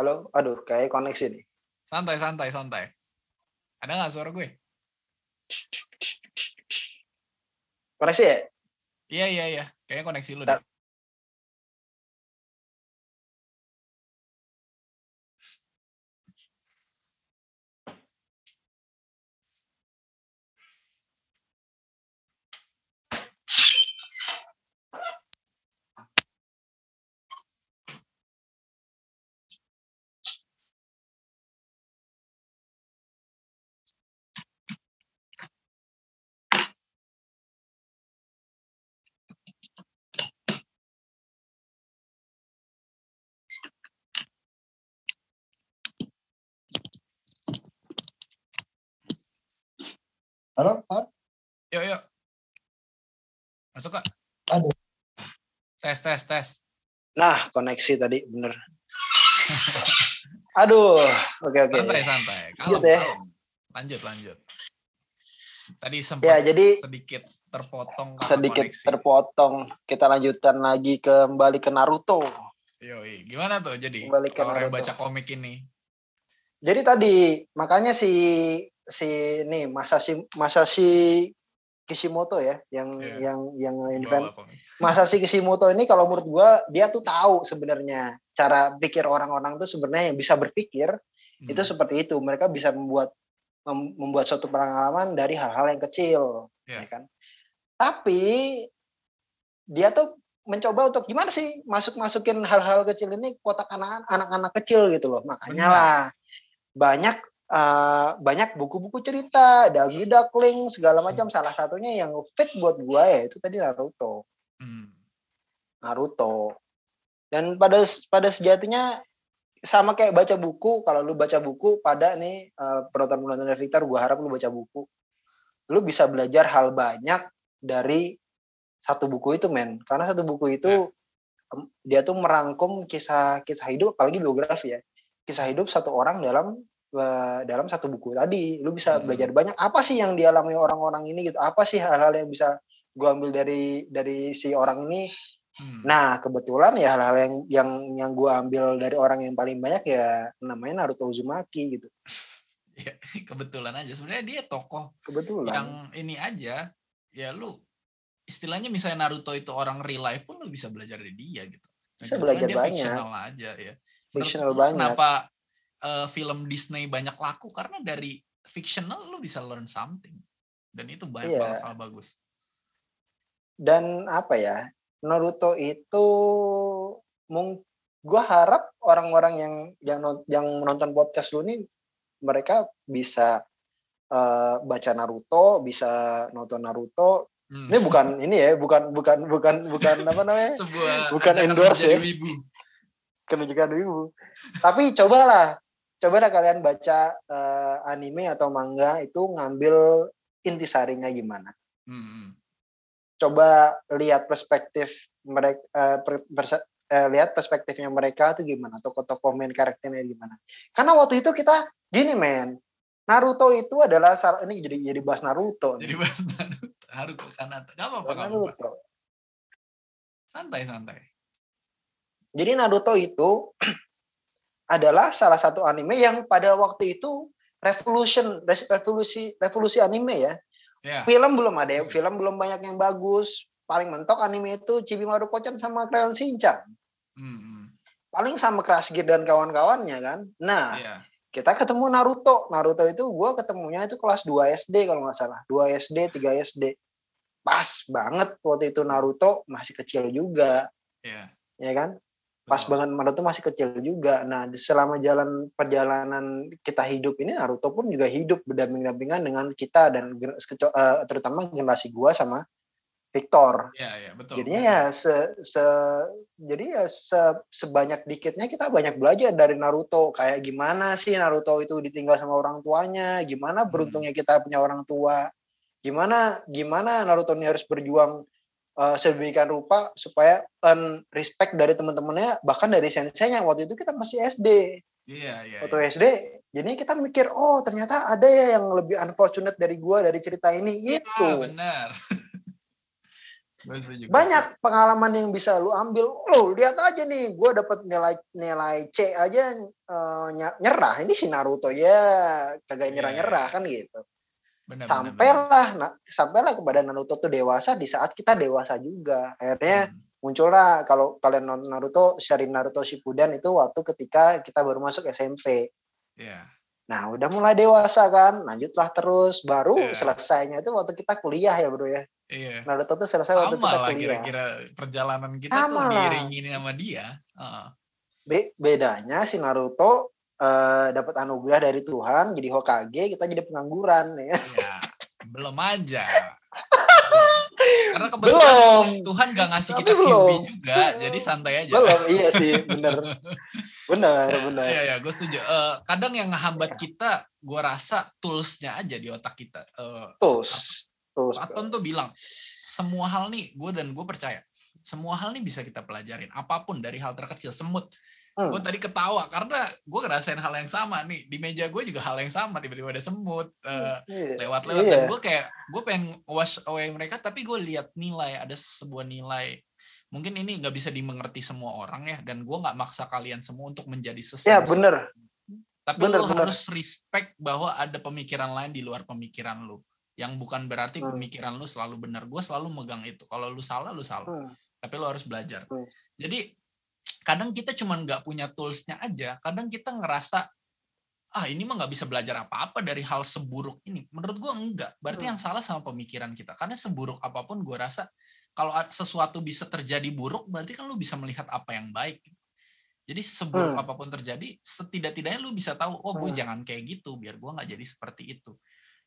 Halo, aduh, kayak koneksi nih. Santai, santai, santai. Ada nggak suara gue? Koneksi ya? Iya, iya, iya. Kayaknya koneksi lu deh. Halo, Pak. Yuk, yuk. Masuk, Kak. Aduh. Tes, tes, tes. Nah, koneksi tadi bener. <laughs> Aduh, oke oke. Santai, santai. Kalem, lanjut ya. Lanjut, lanjut. Tadi sempat ya, jadi, sedikit terpotong. Sedikit koneksi. terpotong. Kita lanjutkan lagi kembali ke Naruto. Yoi, gimana tuh jadi kembali ke orang yang baca komik ini? Jadi tadi makanya si si nih Masashi Masashi Kishimoto ya yang yeah. yang yang invent Masashi Kishimoto ini kalau menurut gua dia tuh tahu sebenarnya cara pikir orang-orang tuh sebenarnya yang bisa berpikir hmm. itu seperti itu mereka bisa membuat membuat suatu pengalaman dari hal-hal yang kecil yeah. ya kan tapi dia tuh mencoba untuk gimana sih masuk masukin hal-hal kecil ini kotak anak-anak kecil gitu loh makanya Benar. lah banyak uh, banyak buku-buku cerita, Dagi Duckling segala macam. Hmm. Salah satunya yang fit buat gua ya itu tadi Naruto. Hmm. Naruto. Dan pada pada sejatinya sama kayak baca buku kalau lu baca buku pada nih uh, penonton penonton Victor gue harap lu baca buku lu bisa belajar hal banyak dari satu buku itu men karena satu buku itu ya. dia tuh merangkum kisah kisah hidup apalagi biografi ya kisah hidup satu orang dalam dalam satu buku tadi lu bisa hmm. belajar banyak apa sih yang dialami orang-orang ini gitu apa sih hal-hal yang bisa gue ambil dari dari si orang ini Hmm. Nah, kebetulan ya hal-hal yang yang yang gue ambil dari orang yang paling banyak ya namanya Naruto Uzumaki gitu. <laughs> ya, kebetulan aja sebenarnya dia tokoh kebetulan yang ini aja ya lu istilahnya misalnya Naruto itu orang real life pun lu bisa belajar dari dia gitu. bisa belajar dia banyak. Aja ya. Fictional banyak. Kenapa uh, film Disney banyak laku karena dari fictional lu bisa learn something dan itu banyak yeah. banget hal bagus. Dan apa ya? Naruto itu mung gue harap orang-orang yang yang yang menonton podcast lu nih mereka bisa uh, baca Naruto, bisa nonton Naruto. Hmm. Ini bukan ini ya, bukan bukan bukan bukan <laughs> apa namanya? Sebuah bukan endorse ya. Wibu. Kenujukan wibu. Tapi cobalah, cobalah kalian baca uh, anime atau manga itu ngambil intisarinya gimana. Hmm. Coba lihat perspektif mereka uh, per, uh, lihat perspektifnya mereka tuh gimana tokoh-tokoh main karakternya gimana. Karena waktu itu kita gini men Naruto itu adalah ini jadi jadi bahas Naruto jadi bahas Naruto Haruko Kanata. Gak apa-apa. Naruto. Santai santai. Jadi Naruto itu <clears throat> adalah salah satu anime yang pada waktu itu revolution revolusi revolusi anime ya Yeah. Film belum ada ya, film belum banyak yang bagus. Paling mentok anime itu Chibi Maruko-chan sama Crayon Shinchan. Mm-hmm. Paling sama Crash Gear dan kawan-kawannya kan. Nah, yeah. kita ketemu Naruto. Naruto itu gue ketemunya itu kelas 2 SD kalau nggak salah. 2 SD, 3 SD. Pas banget waktu itu Naruto masih kecil juga. Yeah. Ya kan? Pas banget Naruto masih kecil juga. Nah, selama jalan perjalanan kita hidup ini Naruto pun juga hidup berdamping-dampingan dengan kita dan uh, terutama generasi gua sama Victor. Iya, iya, betul. Jadinya ya se, se jadi ya se, sebanyak dikitnya kita banyak belajar dari Naruto. Kayak gimana sih Naruto itu ditinggal sama orang tuanya, gimana hmm. beruntungnya kita punya orang tua. Gimana gimana Naruto ini harus berjuang uh, sedemikian rupa supaya earn respect dari teman-temannya bahkan dari senseinya. Waktu itu kita masih SD iya iya waktu iya. SD jadi kita mikir oh ternyata ada ya yang lebih unfortunate dari gua dari cerita ini. Iya, itu benar. <laughs> Banyak pengalaman yang bisa lu ambil. Lo lihat aja nih gue dapat nilai nilai C aja uh, nyerah. Ini si Naruto ya kagak nyerah nyerah yeah. kan gitu Benar, sampailah benar. sampailah kepada Naruto tuh dewasa di saat kita dewasa juga akhirnya hmm. muncullah kalau kalian nonton Naruto seri Naruto Shippuden itu waktu ketika kita baru masuk SMP yeah. nah udah mulai dewasa kan lanjutlah terus baru yeah. selesainya itu waktu kita kuliah ya bro ya Iya. Naruto tuh selesai Sama waktu kita kuliah. kira-kira perjalanan kita Sama tuh diiringin sama dia. Uh. Be bedanya si Naruto uh, dapat anugerah dari Tuhan jadi Hokage kita jadi pengangguran ya. ya belum aja. Karena kebetulan belum. Tuhan gak ngasih Tapi kita belum. juga, jadi santai aja. Belum, iya sih, bener. <laughs> bener, ya, bener. Iya, iya, gue setuju. Uh, kadang yang ngehambat kita, gue rasa toolsnya aja di otak kita. Uh, tools. Tools. Aton tuh bilang, semua hal nih, gue dan gue percaya, semua hal nih bisa kita pelajarin. Apa pun dari hal terkecil, semut Hmm. Gue tadi ketawa karena gue ngerasain hal yang sama nih di meja gue juga hal yang sama tiba-tiba ada semut uh, lewat-lewat yeah. dan gue kayak gue pengen wash away mereka tapi gue lihat nilai ada sebuah nilai mungkin ini nggak bisa dimengerti semua orang ya dan gue nggak maksa kalian semua untuk menjadi sesuatu. Ya bener. Tapi bener, lo bener. harus respect bahwa ada pemikiran lain di luar pemikiran lo yang bukan berarti hmm. pemikiran lu selalu benar. Gue selalu megang itu. Kalau lu salah, lu salah. Hmm. Tapi lu harus belajar. Hmm. Jadi kadang kita cuma nggak punya toolsnya aja kadang kita ngerasa ah ini mah nggak bisa belajar apa-apa dari hal seburuk ini menurut gue enggak berarti hmm. yang salah sama pemikiran kita karena seburuk apa pun gue rasa kalau sesuatu bisa terjadi buruk berarti kan lu bisa melihat apa yang baik jadi seburuk hmm. apa pun terjadi setidak-tidaknya lu bisa tahu oh gue hmm. jangan kayak gitu biar gue nggak jadi seperti itu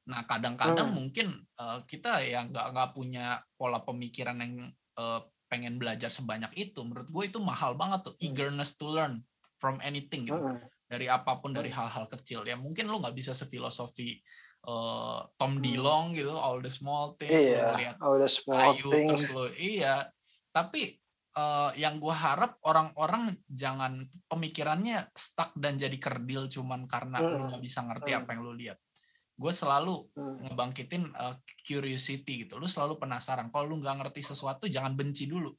nah kadang-kadang hmm. mungkin uh, kita ya nggak nggak punya pola pemikiran yang uh, pengen belajar sebanyak itu menurut gue itu mahal banget tuh hmm. eagerness to learn from anything gitu mm. dari apa pun dari hal-hal kecil ya mungkin lu nggak bisa sefilosofi uh, Tom mm. Dilong gitu all the small things iya, all the small Ayu, things lu, iya tapi uh, yang gue harap orang-orang jangan pemikirannya stuck dan jadi kerdil cuman karena mm. lu nggak bisa ngerti mm. apa yang lu lihat gue selalu hmm. ngebangkitin uh, curiosity gitu. Lu selalu penasaran. Kalau lu nggak ngerti sesuatu jangan benci dulu.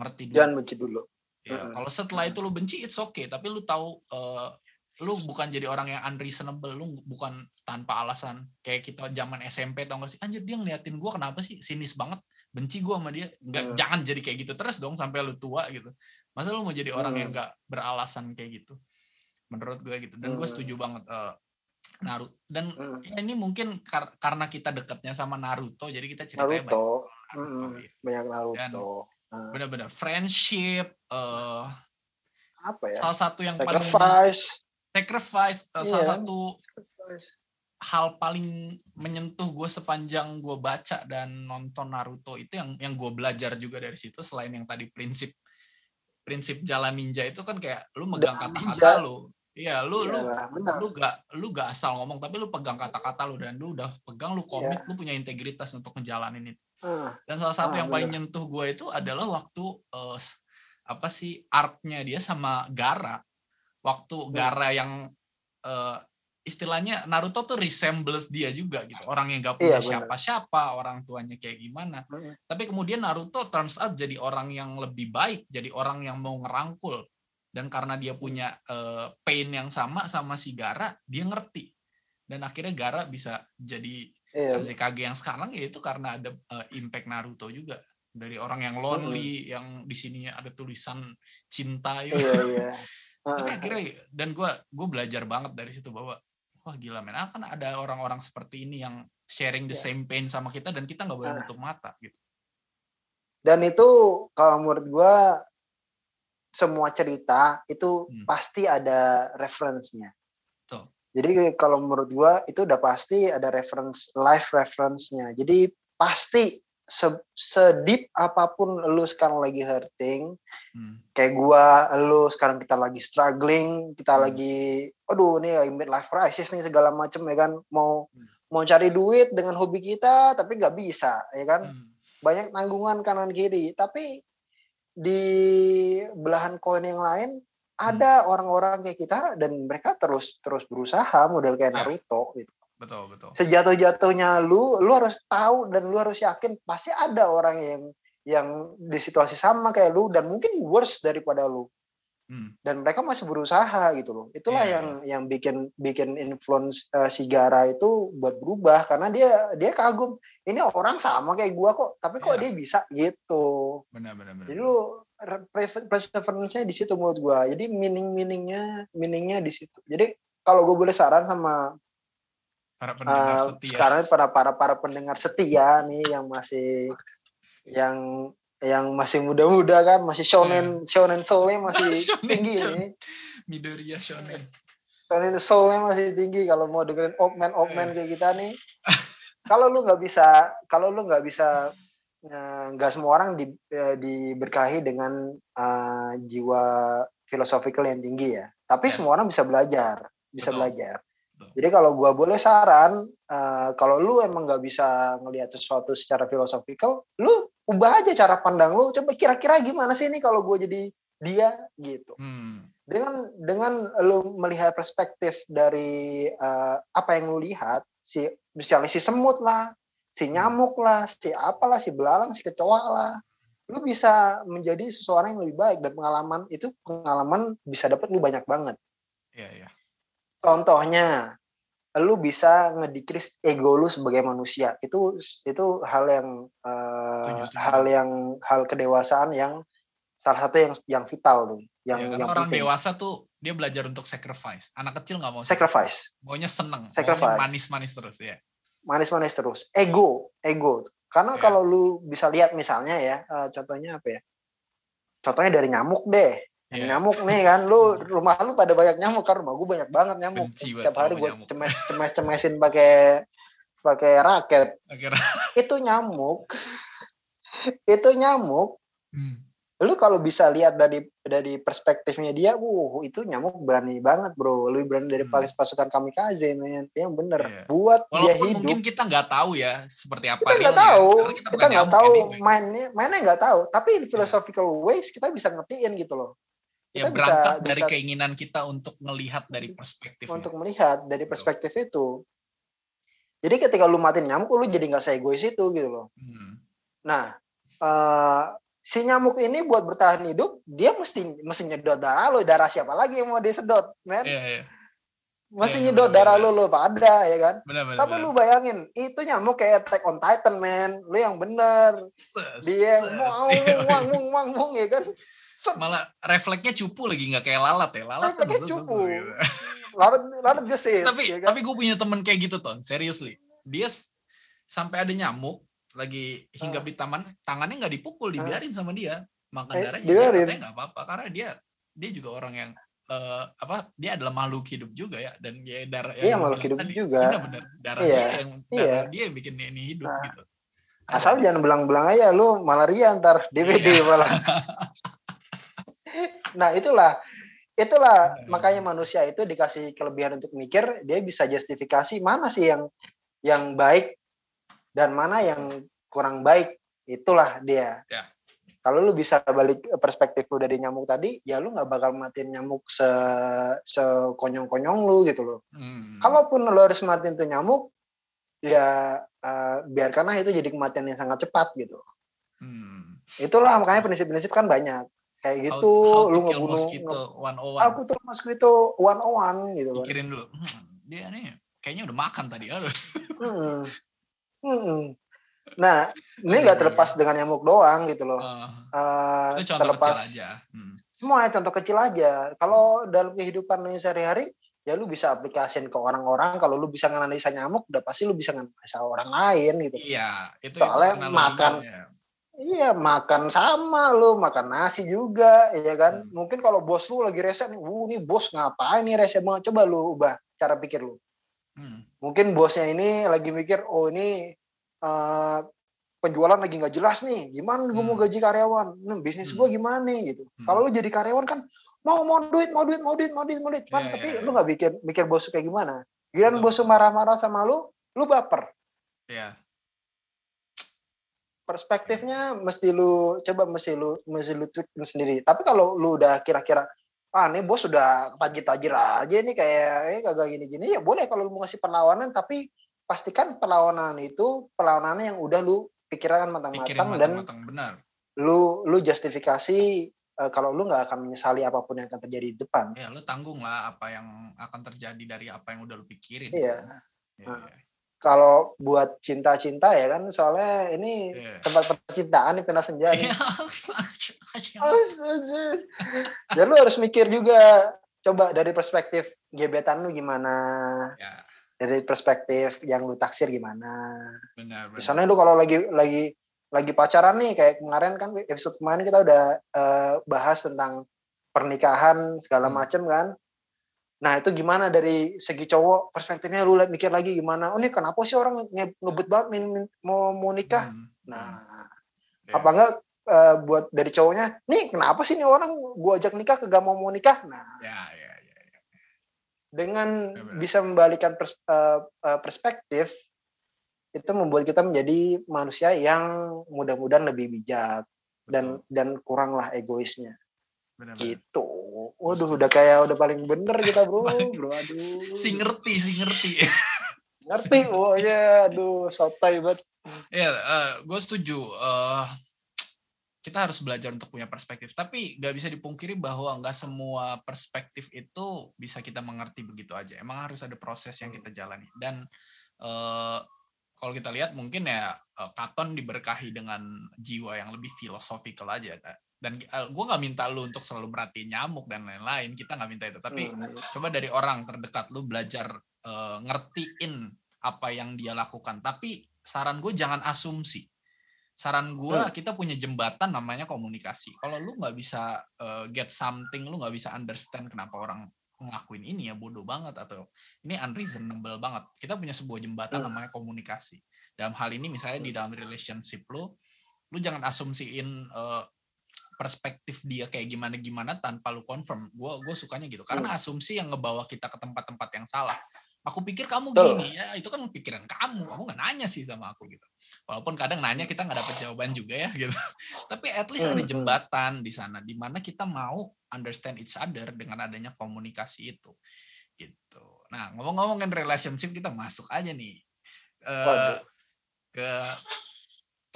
Ngerti dulu. Jangan benci dulu. Ya hmm. kalau setelah itu lu benci it's okay. Tapi lu tahu uh, lu bukan jadi orang yang unreasonable. Lu bukan tanpa alasan. Kayak kita zaman SMP tau gak sih? Anjir dia ngeliatin gue kenapa sih? Sinis banget. Benci gue sama dia. Nggak hmm. jangan jadi kayak gitu terus dong sampai lu tua gitu. Masa lu mau jadi orang hmm. yang nggak beralasan kayak gitu? Menurut gue gitu. Dan gue hmm. setuju banget uh, Naruto dan hmm. ya ini mungkin kar karena kita dekatnya sama Naruto jadi kita ceritanya Naruto, banyak Naruto, hmm. banyak Naruto. Hmm. Benar-benar friendship uh, apa ya? Salah satu yang sacrifice. paling sacrifice uh, yeah. salah iya. satu sacrifice. hal paling menyentuh gue sepanjang gue baca dan nonton Naruto itu yang yang gue belajar juga dari situ selain yang tadi prinsip prinsip jalan ninja itu kan kayak lu megang kata-kata lu Iya, lu ya, lu benar. lu gak lu gak asal ngomong tapi lu pegang kata-kata lu dan lu udah pegang lu komit, ya. lu punya integritas untuk ngejalanin itu. Uh, dan salah satu uh, yang paling nyentuh gue itu adalah waktu uh, apa sih artnya dia sama Gara. Waktu uh. Gara yang uh, istilahnya Naruto tuh resembles dia juga gitu. Orang yang gak punya iya, siapa-siapa, orang tuanya kayak gimana. Uh. Tapi kemudian Naruto turns out jadi orang yang lebih baik, jadi orang yang mau ngerangkul dan karena dia punya uh, pain yang sama sama si Gara dia ngerti dan akhirnya Gara bisa jadi yeah. Kage yang sekarang ya itu karena ada uh, impact Naruto juga dari orang yang lonely mm. yang di sininya ada tulisan cinta itu yeah, <laughs> yeah. tapi akhirnya dan gue gue belajar banget dari situ bahwa wah gila men akan ada orang-orang seperti ini yang sharing the yeah. same pain sama kita dan kita nggak boleh nutup mata gitu dan itu kalau menurut gue semua cerita itu hmm. pasti ada referensinya. Jadi kalau menurut gua itu udah pasti ada reference life reference-nya. Jadi pasti se sedip apa pun lu sekarang lagi hurting, hmm. kayak gua, lu sekarang kita lagi struggling, kita hmm. lagi, aduh ini mid life crisis nih segala macam ya kan, mau hmm. mau cari duit dengan hobi kita tapi nggak bisa ya kan, hmm. banyak tanggungan kanan kiri, tapi di belahan koin yang lain ada hmm. orang-orang kayak kita dan mereka terus terus berusaha model kayak ya. Naruto gitu. Betul, betul. Sejatuh-jatuhnya lu, lu harus tahu dan lu harus yakin pasti ada orang yang yang di situasi sama kayak lu dan mungkin worse daripada lu. Hmm. Dan mereka masih berusaha gitu loh. Itulah yeah, yang yeah. yang bikin bikin influence uh, si Gara itu buat berubah karena dia dia kagum. Ini orang sama kayak gua kok, tapi kok yeah. dia bisa gitu. Benar benar benar. Jadi lu perseverance-nya di situ menurut gua. Jadi meaning-meaningnya meaningnya di situ. Jadi kalau gue boleh saran sama para pendengar uh, setia. Sekarang para para para pendengar setia nih yang masih yang yang masih muda-muda kan masih shonen yeah. shonen soulnya masih <laughs> shonen, tinggi shonen. Midoriya shonen shonen soulnya masih tinggi kalau mau dengerin old man old man yeah. kayak kita nih kalau lu nggak bisa kalau lu nggak bisa eh, nggak uh, semua orang di, uh, diberkahi dengan uh, jiwa filosofikal yang tinggi ya tapi yeah. semua orang bisa belajar bisa Betul. belajar jadi kalau gue boleh saran, uh, kalau lu emang nggak bisa ngelihat sesuatu secara filosofikal, lu ubah aja cara pandang lu. Coba kira-kira gimana sih ini kalau gue jadi dia gitu. Hmm. Dengan dengan lu melihat perspektif dari uh, apa yang lu lihat, si misalnya si semut lah, si hmm. nyamuk lah, si apalah, si belalang, si kecoa lah, lu bisa menjadi seseorang yang lebih baik dan pengalaman itu pengalaman bisa dapat lu banyak banget. Iya, yeah, iya. Yeah contohnya lu bisa ngedikris ego lu sebagai manusia. Itu itu hal yang uh, setuju, setuju. hal yang hal kedewasaan yang salah satu yang yang vital tuh yang ya, yang orang penting. dewasa tuh dia belajar untuk sacrifice. Anak kecil nggak mau sacrifice. maunya seneng sacrifice. manis manis terus ya manis manis terus. Ego ego. Karena ya. kalau lu bisa lihat misalnya ya uh, contohnya apa ya? Contohnya dari nyamuk deh yeah. nyamuk nih kan lu rumah lu pada banyak nyamuk kan rumah gue banyak banget nyamuk Benci setiap hari gue cemes cemes cemesin pakai pakai raket itu nyamuk itu nyamuk hmm. lu kalau bisa lihat dari dari perspektifnya dia, wuh itu nyamuk berani banget bro, lebih berani dari hmm. pasukan kamikaze men, yang bener. Yeah. Buat Walaupun dia hidup. mungkin kita nggak tahu ya seperti apa. Kita nggak tahu, kita nggak tahu anyway. mainnya, mainnya nggak tahu. Tapi in iya. philosophical ways kita bisa ngertiin gitu loh. Kita ya berangkat bisa, dari bisa, keinginan kita untuk melihat dari perspektif. Untuk melihat dari perspektif itu. Jadi ketika lu matiin nyamuk, lu jadi nggak egois itu gitu loh. Hmm. Nah, uh, si nyamuk ini buat bertahan hidup dia mesti mesti nyedot darah lo darah siapa lagi yang mau disedot men yeah, yeah. mesti yeah, nyedot darah lo lo pada ya kan bener, bener, tapi bener. lu bayangin itu nyamuk kayak Attack on Titan men lu yang bener dia mau mung mung mung mung ya kan <laughs> malah refleksnya cupu lagi nggak kayak lalat ya. Lalat refleksnya cupu. gitu. <laughs> lalat lalat gesit tapi ya kan? tapi gue punya temen kayak gitu ton. Seriously. Dia sampai ada nyamuk lagi hinggap di taman tangannya nggak dipukul dibiarin sama dia. Makan eh, darahnya dia katanya nggak apa-apa karena dia dia juga orang yang uh, apa dia adalah makhluk hidup juga ya dan dia darah iya makhluk hidup tadi, juga. Benar. Darah iya, dia yang darah iya. dia yang bikin ini hidup nah, gitu. Asal jangan belang-belang aja lu malaria ntar DVD iya. malah <laughs> nah itulah itulah iya. makanya manusia itu dikasih kelebihan untuk mikir dia bisa justifikasi mana sih yang yang baik dan mana yang kurang baik itulah dia ya. kalau lu bisa balik perspektif lu dari nyamuk tadi ya lu nggak bakal matiin nyamuk se sekonyong-konyong lu gitu loh hmm. kalaupun lu harus matiin tuh nyamuk ya uh, biarkanlah itu jadi kematian yang sangat cepat gitu hmm. itulah makanya prinsip-prinsip kan banyak kayak gitu how, how lu ngebunuh mosquito one oh one aku tuh mosquito one oh one gitu loh pikirin dulu hmm, dia nih kayaknya udah makan tadi aduh hmm. Hmm. Nah, ini nggak terlepas dengan nyamuk doang gitu loh. Uh, uh, itu contoh terlepas kecil aja. Hmm. Semua ya, contoh kecil aja. Kalau dalam kehidupan lu sehari-hari, ya lu bisa aplikasiin ke orang-orang. Kalau lu bisa nganalisa nyamuk, udah pasti lu bisa nganalisa orang lain gitu. Iya, itu soalnya itu makan. Iya, makan sama lu, makan nasi juga, ya kan. Hmm. Mungkin kalau bos lu lagi rese nih, "Uh, nih bos ngapain nih rese banget?" Coba lu ubah cara pikir lu. Hmm. Mungkin bosnya ini lagi mikir, oh ini uh, penjualan lagi nggak jelas nih, gimana gue mau hmm. gaji karyawan? Nah, bisnis hmm. gue gimana nih gitu. Hmm. Kalau lu jadi karyawan kan mau mau duit, mau duit, mau duit, mau duit, mau duit. Kan, yeah, tapi yeah, lu nggak mikir mikir bos kayak gimana? Giliran bos marah-marah sama lu, lu baper. Iya. Yeah. Perspektifnya mesti lu coba mesti lu mesti lu tweet sendiri. Tapi kalau lu udah kira-kira ah nih bos sudah tajir-tajir aja nih kayak eh kagak gini-gini ya boleh kalau lu mau ngasih perlawanan tapi pastikan perlawanan itu perlawanan yang udah lu pikirkan matang-matang dan matang, benar. lu lu justifikasi uh, kalau lu nggak akan menyesali apa pun yang akan terjadi di depan. Ya, lu tanggung lah apa yang akan terjadi dari apa yang udah lu pikirin. Iya. Ya, nah, ya kalau buat cinta-cinta ya kan soalnya ini yeah. tempat percintaan nih pernah senja nih. <laughs> ya lu harus mikir juga coba dari perspektif gebetan lu gimana. Yeah. Dari perspektif yang lu taksir gimana. Benar, benar. Misalnya lu kalau lagi lagi lagi pacaran nih kayak kemarin kan episode kemarin kita udah uh, bahas tentang pernikahan segala hmm. macam kan Nah itu gimana dari segi cowok perspektifnya lu mikir lagi gimana? Oh ini kenapa sih orang nge ngebut banget min, min, mau mau nikah? Hmm. Nah yeah. apa enggak uh, buat dari cowoknya? Nih kenapa sih nih orang gua ajak nikah kagak mau mau nikah? Nah yeah, yeah, yeah, yeah. dengan yeah, bisa membalikan pers, uh, uh, perspektif itu membuat kita menjadi manusia yang mudah-mudahan lebih bijak dan dan kuranglah egoisnya. Benar, gitu. Waduh, udah kayak udah paling bener kita bro, <laughs> bro. Aduh. Si ngerti, si ngerti. ngerti, oh ya, aduh, sotoy banget. Ya, uh, gue setuju. Uh, kita harus belajar untuk punya perspektif. Tapi gak bisa dipungkiri bahwa nggak semua perspektif itu bisa kita mengerti begitu aja. Emang harus ada proses yang kita jalani. Dan uh, kalau kita lihat mungkin ya uh, Katon diberkahi dengan jiwa yang lebih filosofikal aja dan uh, eh, gue nggak minta lu untuk selalu merhatiin nyamuk dan lain-lain kita nggak minta itu. Tapi hmm. coba dari orang terdekat lu belajar uh, ngertiin apa yang dia lakukan. Tapi saran gue jangan asumsi. Saran gue hmm. kita punya jembatan namanya komunikasi. Kalau lu nggak bisa uh, get something lu nggak bisa understand kenapa orang ngelakuin ini ya bodoh banget atau ini unreasonable banget. Kita punya sebuah jembatan hmm. namanya komunikasi. Dalam hal ini misalnya di dalam relationship lu lu jangan asumsiin uh, perspektif dia kayak gimana gimana tanpa lu confirm. Gue gue sukanya gitu. Karena hmm. asumsi yang ngebawa kita ke tempat-tempat yang salah. Aku pikir kamu Tuh. gini ya itu kan pikiran kamu. Kamu nggak nanya sih sama aku gitu. Walaupun kadang nanya kita nggak dapet jawaban juga ya gitu. <laughs> Tapi at least ada hmm, hmm. jembatan di sana di mana kita mau understand each other dengan adanya komunikasi itu gitu. Nah ngomong-ngomongin relationship kita masuk aja nih uh, ke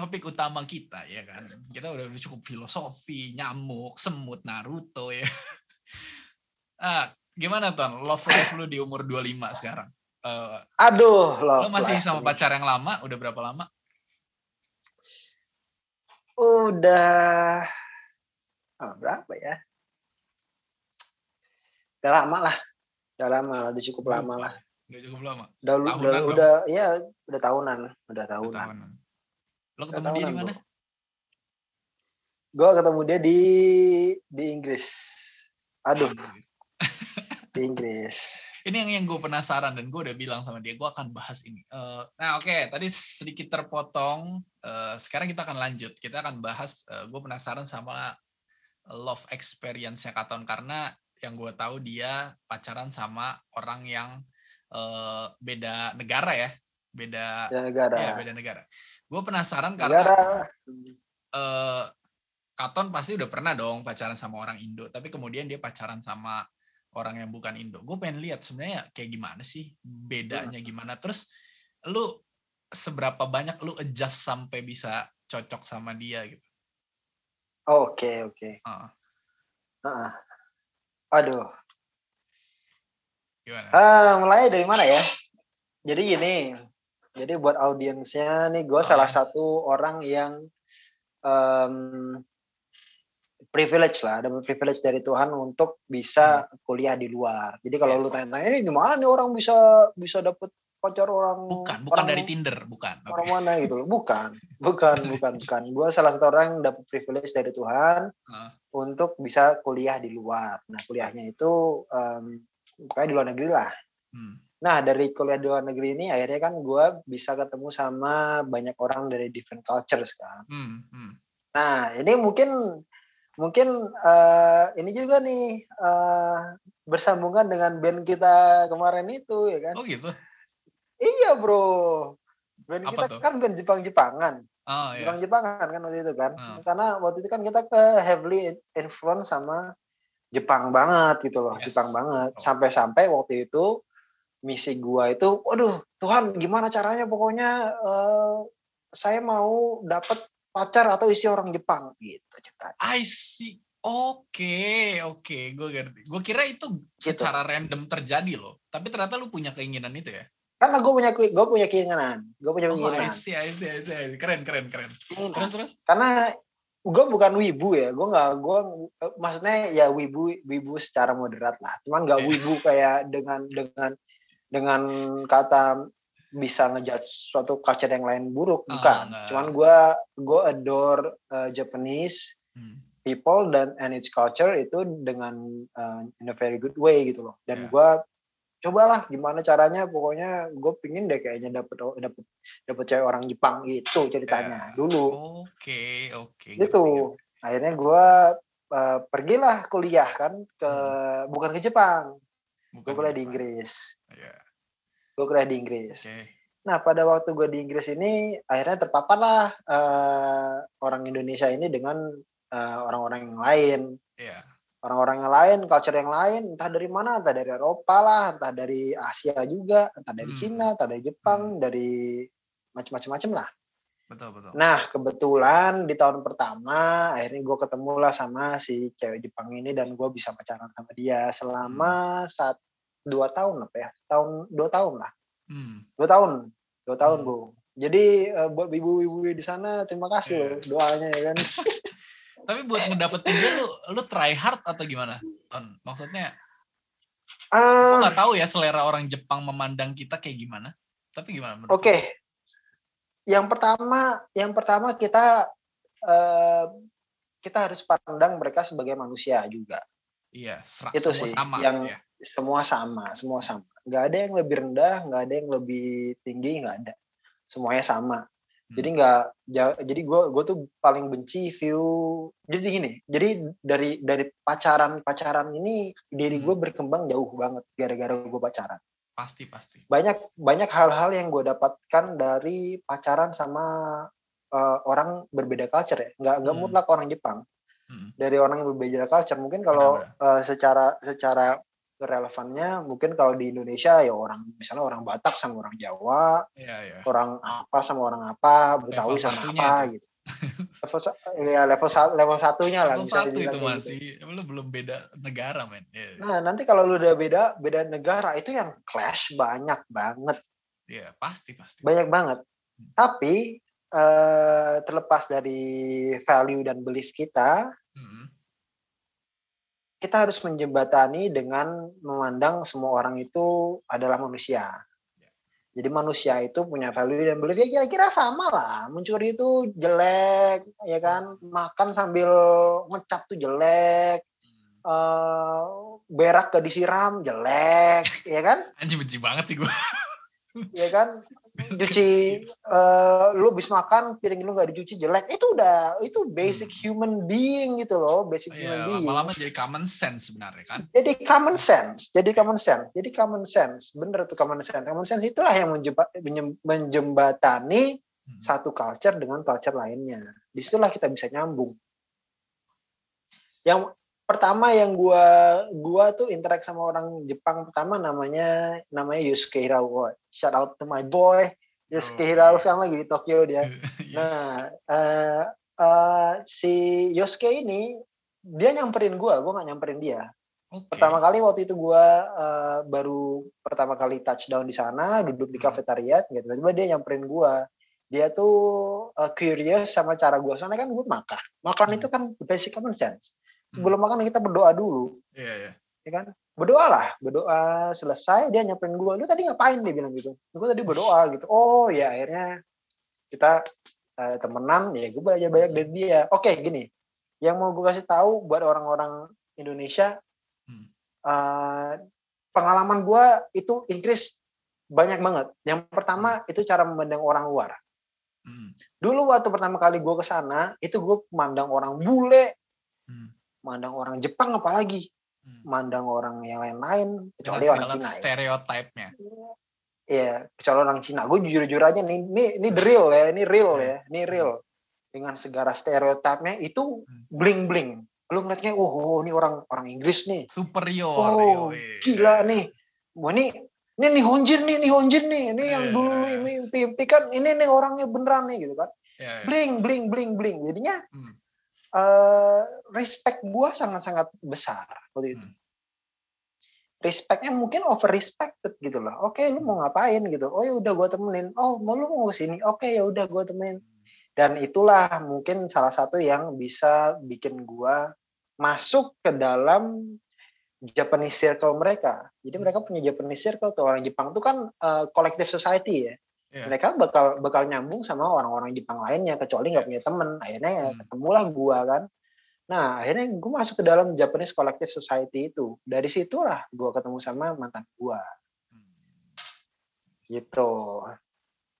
topik utama kita ya kan. Kita udah, cukup filosofi, nyamuk, semut, Naruto ya. <laughs> ah, gimana Ton? Love life lu di umur 25 sekarang? Uh, Aduh, love Lu masih life. sama pacar yang lama? Udah berapa lama? Udah oh, berapa ya? Udah lama lah. Udah lama lah, udah cukup lama lah. Udah cukup lama. Udah, udah, udah, ya udah tahunan, udah tahunan. Udah tahunan. Lo ketemu dia di mana? Gue ketemu dia di di Inggris. Aduh. di Inggris. <laughs> Ini yang yang gue penasaran dan gue udah bilang sama dia gue akan bahas ini. Uh, nah oke, okay. tadi sedikit terpotong. Uh, sekarang kita akan lanjut. Kita akan bahas. Uh, gue penasaran sama love experience-nya Katon karena yang gue tahu dia pacaran sama orang yang uh, beda negara ya, beda, beda negara. Ya, beda negara. Gue penasaran karena uh, Katon pasti udah pernah dong pacaran sama orang Indo, tapi kemudian dia pacaran sama orang yang bukan Indo. Gue pengen lihat sebenarnya kayak gimana sih bedanya gimana. Terus lu seberapa banyak lu adjust sampai bisa cocok sama dia gitu. Oke oke. Uh. Uh. Aduh. Gimana? Uh, mulai dari mana ya? Jadi gini, jadi buat audiensnya nih, gue oh, salah ya. satu orang yang um, privilege lah, ada privilege dari Tuhan untuk bisa hmm. kuliah di luar. Jadi kalau yes. lu tanya-tanya ini gimana nih orang bisa bisa dapet pacar orang bukan bukan orang, dari Tinder bukan orang okay. mana gitu loh bukan bukan bukan bukan gue salah satu orang yang dapat privilege dari Tuhan uh. untuk bisa kuliah di luar nah kuliahnya itu um, pokoknya di luar negeri lah hmm. Nah dari kuliah di luar negeri ini akhirnya kan gue bisa ketemu sama banyak orang dari different cultures kan. Hmm, hmm. Nah ini mungkin mungkin uh, ini juga nih uh, bersambungan dengan band kita kemarin itu ya kan. Oh gitu. Iya bro. Band Apa kita tuh? kan band Jepang-Jepangan. Oh, iya. Jepang-Jepangan kan waktu itu kan. Oh. Karena waktu itu kan kita ke heavily influence sama Jepang banget gitu loh, yes. Jepang banget. Oh. Sampai-sampai waktu itu misi gua itu, waduh Tuhan gimana caranya pokoknya uh, saya mau dapat pacar atau isi orang Jepang gitu ceritanya. I see. Oke, okay, oke, okay. gue ngerti. Gue kira itu gitu. secara random terjadi loh. Tapi ternyata lu punya keinginan itu ya? Karena gue punya gue punya keinginan, gue punya oh, keinginan. I see, I see, I see. Keren, keren, keren. Terus, terus? Karena gue bukan wibu ya, gue nggak, gue maksudnya ya wibu, wibu secara moderat lah. Cuman nggak yeah. wibu kayak dengan dengan dengan kata bisa ngejudge suatu culture yang lain buruk ah, bukan oh, cuman gue gue adore uh, Japanese hmm. people dan and its culture itu dengan uh, in a very good way gitu loh dan yeah. gue cobalah gimana caranya pokoknya gue pingin deh kayaknya dapet dapet dapet cewek orang Jepang gitu ceritanya yeah. dulu oke okay, oke okay, gitu akhirnya gue uh, pergilah kuliah kan ke hmm. bukan ke Jepang gue kuliah di Inggris yeah gue kuliah di Inggris. Okay. Nah pada waktu gue di Inggris ini akhirnya terpapar lah uh, orang Indonesia ini dengan uh, orang-orang yang lain. Yeah. Orang-orang yang lain, culture yang lain, entah dari mana, entah dari Eropa lah, entah dari Asia juga, entah dari hmm. Cina, entah dari Jepang, hmm. dari macam-macam lah. Betul betul. Nah kebetulan di tahun pertama akhirnya gue ketemu lah sama si cewek Jepang ini dan gue bisa pacaran sama dia selama hmm. saat dua tahun apa ya tahun dua tahun lah hmm. dua tahun dua tahun hmm. bu jadi uh, buat ibu-ibu di sana terima kasih yeah. loh doanya ya kan <laughs> tapi buat ngedapetin dia lu lu try hard atau gimana Ton? maksudnya uh, nggak tahu ya selera orang Jepang memandang kita kayak gimana tapi gimana oke okay. Yang pertama yang pertama kita uh, kita harus pandang mereka sebagai manusia juga iya itu sih sama, yang ya semua sama, semua sama. Nggak ada yang lebih rendah, nggak ada yang lebih tinggi, nggak ada. Semuanya sama. jadi nggak jadi gue gue tuh paling benci view jadi gini jadi dari dari pacaran pacaran ini diri gue hmm. berkembang jauh banget gara-gara gue pacaran pasti pasti banyak banyak hal-hal yang gue dapatkan dari pacaran sama uh, orang berbeda culture ya nggak nggak hmm. mutlak orang Jepang hmm. dari orang yang berbeda culture mungkin kalau uh, secara secara relevannya mungkin kalau di Indonesia ya orang misalnya orang Batak sama orang Jawa, ya, ya. orang apa sama orang apa, Betawi sama apa itu. gitu. Level ya level level satunya lah. Level satu itu masih, gitu. lu belum beda negara men. Ya. Nah nanti kalau lu udah beda beda negara itu yang clash banyak banget. Iya pasti pasti. Banyak banget. Hmm. Tapi uh, terlepas dari value dan belief kita, hmm kita harus menjembatani dengan memandang semua orang itu adalah manusia. Jadi manusia itu punya value dan belief ya kira-kira sama lah. Mencuri itu jelek, ya kan? Makan sambil ngecap tuh jelek. Uh, berak ke disiram jelek, ya kan? <laughs> Anjir benci banget sih gue. ya kan? Cuci uh, lu habis makan piring lu nggak dicuci jelek. Itu udah itu basic hmm. human being gitu loh basic iya, human being. lama-lama jadi common sense sebenarnya kan? Jadi common sense jadi common sense jadi common sense. Bener tuh common sense. Common sense itulah yang menjembat, menjembatani hmm. satu culture dengan culture lainnya. Di situlah kita bisa nyambung. Yang pertama yang gua gua tuh interact sama orang Jepang pertama namanya namanya Yusuke Hirawa. Shout out to my boy Yusuke oh, Hirawa sekarang lagi di Tokyo dia. <laughs> yes. Nah, uh, uh, si Yosuke ini dia nyamperin gua, gua nggak nyamperin dia. Okay. Pertama kali waktu itu gua uh, baru pertama kali touchdown di sana, duduk di hmm. gitu. Tiba-tiba dia nyamperin gua. Dia tuh uh, curious sama cara gua. Soalnya kan gua makan. Makan hmm. itu kan basic common sense sebelum makan kita berdoa dulu. Iya, yeah, iya. Yeah. Ya kan? Berdoa lah, berdoa selesai dia nyamperin gue, lu tadi ngapain dia bilang gitu. Gue tadi berdoa gitu. Oh ya akhirnya kita uh, temenan ya gue belajar banyak dari dia. Oke gini, yang mau gue kasih tahu buat orang-orang Indonesia, hmm. uh, pengalaman gue itu Inggris banyak banget. Yang pertama hmm. itu cara memandang orang luar. Hmm. Dulu waktu pertama kali gue ke sana, itu gue memandang orang bule, hmm mandang orang Jepang apalagi hmm. mandang orang yang lain-lain kecuali orang Cina ya. stereotipnya Iya, kecuali orang Cina. Gue jujur-jujur aja nih, ini ini the real ya, ini real hmm. ya, ini real. Dengan segala stereotipnya itu hmm. bling bling. Lu ngeliatnya, oh, oh ini orang orang Inggris nih. Superior. Oh, gila nih. Wah ini ini nih Honjin nih, nih Honjin nih, ini yang yeah. dulu lu mimpi kan, ini nih orangnya beneran nih gitu kan. Yeah, yeah. Bling bling bling bling. Jadinya hmm uh, respect gue sangat-sangat besar waktu itu. Hmm. Respectnya mungkin over respected gitu loh. Oke, okay, lu mau ngapain gitu? Oh ya udah gue temenin. Oh mau lu mau ke sini? Oke okay, ya udah gue temenin. Dan itulah mungkin salah satu yang bisa bikin gue masuk ke dalam Japanese circle mereka. Jadi mereka punya Japanese circle tuh orang Jepang tuh kan uh, collective society ya yeah. mereka bakal bakal nyambung sama orang-orang Jepang lainnya kecuali nggak yeah. punya temen akhirnya ya hmm. ketemulah gua kan nah akhirnya gue masuk ke dalam Japanese Collective Society itu dari situlah gua ketemu sama mantan gua hmm. gitu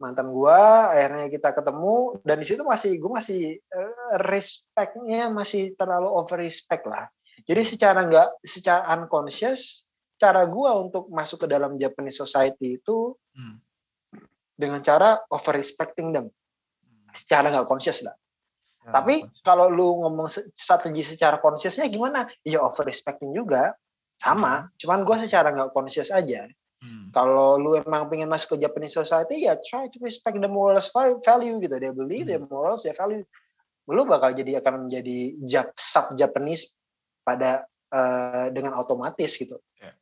mantan gua akhirnya kita ketemu dan di situ masih gue masih uh, respectnya masih terlalu over respect lah jadi secara nggak secara unconscious cara gua untuk masuk ke dalam Japanese society itu hmm dengan cara over respecting them secara nggak conscious lah. Ya, Tapi kalau lu ngomong strategi secara consciousnya gimana? Ya over respecting juga sama. Hmm. Cuman gue secara nggak conscious aja. Hmm. Kalau lu emang pengen masuk ke Japanese society ya try to respect the morals value gitu. Dia believe hmm. the morals, their value. Lu bakal jadi akan menjadi sub Japanese pada uh, dengan otomatis gitu. Yeah.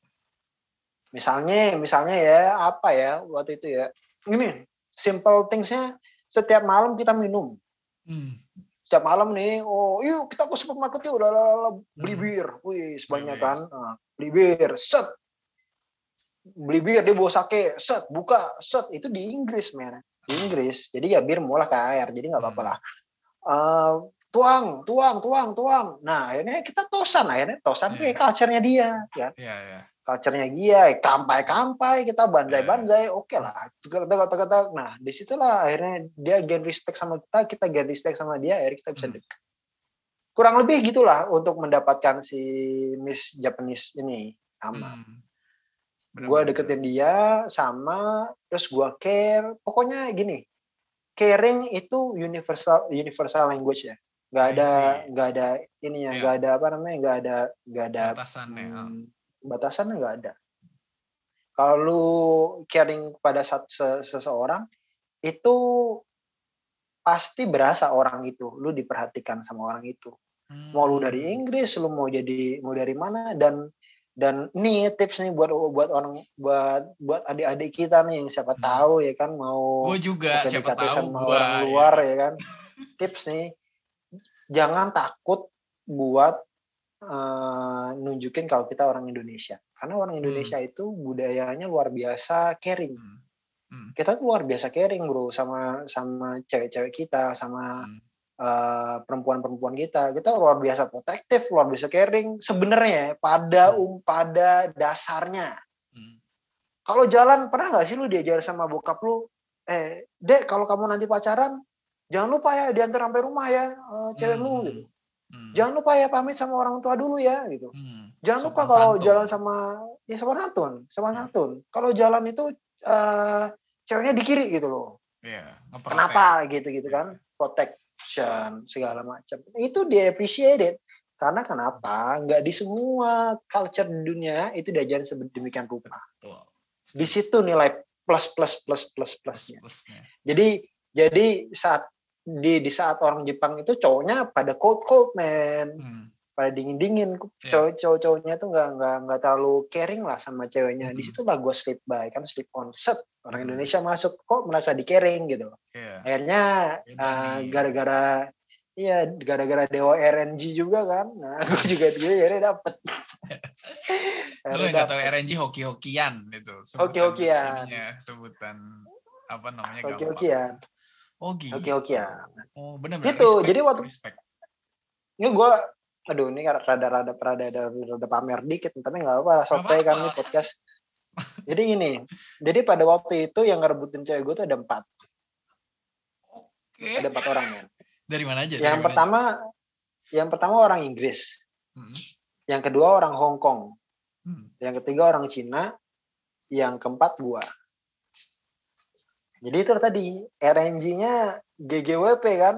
Misalnya, misalnya ya apa ya waktu itu ya ini simple thingsnya setiap malam kita minum. Hmm. Setiap malam nih, oh yuk kita ke supermarket yuk, udah, udah, beli hmm. bir, wih sebanyak hmm. kan, nah, beli bir, set, beli bir dia bawa sake, set, buka, set, itu di Inggris mer, di Inggris, jadi ya bir mulai ke air, jadi nggak apa-apa hmm. lah. Uh, tuang, tuang, tuang, tuang. Nah, akhirnya kita tosan, akhirnya tosan yeah. kayak culture-nya dia, ya. Yeah, yeah. Culture-nya dia, kampai-kampai, kita banjai-banjai, oke okay lah. Kata-kata, nah di situlah akhirnya dia gain respect sama kita, kita gain respect sama dia, akhirnya kita bisa hmm. dekat. Kurang lebih gitulah untuk mendapatkan si Miss Japanese ini, sama. Hmm. Gue deketin dia sama, terus gue care, pokoknya gini, caring itu universal universal language ya nggak ada nggak ada ini ya nggak ada apa namanya nggak ada nggak ada batasannya hmm, batasannya nggak ada kalau lu caring kepada satu seseorang itu pasti berasa orang itu lu diperhatikan sama orang itu hmm. mau lu dari hmm. Inggris lu mau jadi mau dari mana dan dan nih tips nih buat buat orang buat buat adik-adik kita nih yang siapa hmm. tahu ya kan mau gue juga siapa tahu sama gua, orang ya. luar ya. ya kan tips nih jangan takut buat uh, nunjukin kalau kita orang Indonesia. Karena orang hmm. Indonesia hmm. itu budayanya luar biasa caring. Hmm. Hmm. Kita tuh luar biasa caring, Bro, sama sama cewek-cewek kita, sama hmm. uh, perempuan-perempuan kita. Kita luar biasa protektif, luar biasa caring sebenarnya pada hmm. um pada dasarnya. Hmm. Kalau jalan pernah nggak sih lu diajar sama bokap lu, eh, Dek, kalau kamu nanti pacaran, jangan lupa ya diantar sampai rumah ya uh, cewekmu hmm. gitu hmm. jangan lupa ya pamit sama orang tua dulu ya gitu. Hmm. jangan lupa kalau jalan sama ya sama santun sama santun. Kalau jalan itu uh, ceweknya di kiri gitu loh. Yeah, kenapa? Gitu gitu kan protection segala macam. Itu dia appreciated karena kenapa? Nggak di semua culture di dunia itu diajarin sedemikian rupa. Di situ nilai plus plus plus plus plusnya. Jadi jadi saat di di saat orang Jepang itu cowoknya pada cold cold man hmm. pada dingin dingin yeah. cowok cowok cowoknya tuh nggak nggak nggak terlalu caring lah sama ceweknya hmm. di situ lah gue sleep by kan sleep on set orang hmm. Indonesia masuk kok merasa di caring gitu yeah. akhirnya uh, gara-gara Iya, gara-gara Dewa RNG juga kan. Nah, <laughs> gue juga gue akhirnya dapet. <laughs> Lu nggak tahu RNG hoki-hokian itu. Hoki-hokian. Sebutan apa namanya? Hoki-hokian. Oh gitu. Oke oke ya. Oh benar Gitu. Jadi waktu respect. ini gue, aduh ini rada-rada rada rada pamer dikit, tapi nggak apa-apa, sote kan ini podcast. jadi ini, jadi pada waktu itu yang ngerebutin cewek gue tuh ada empat. Oke. Ada empat orang ya. Dari mana aja? Yang pertama, aja? yang pertama orang Inggris. Hmm. Yang kedua orang Hong Kong. Hmm. Yang ketiga orang Cina. Yang keempat gua. Jadi itu tadi RNG-nya GGWP kan.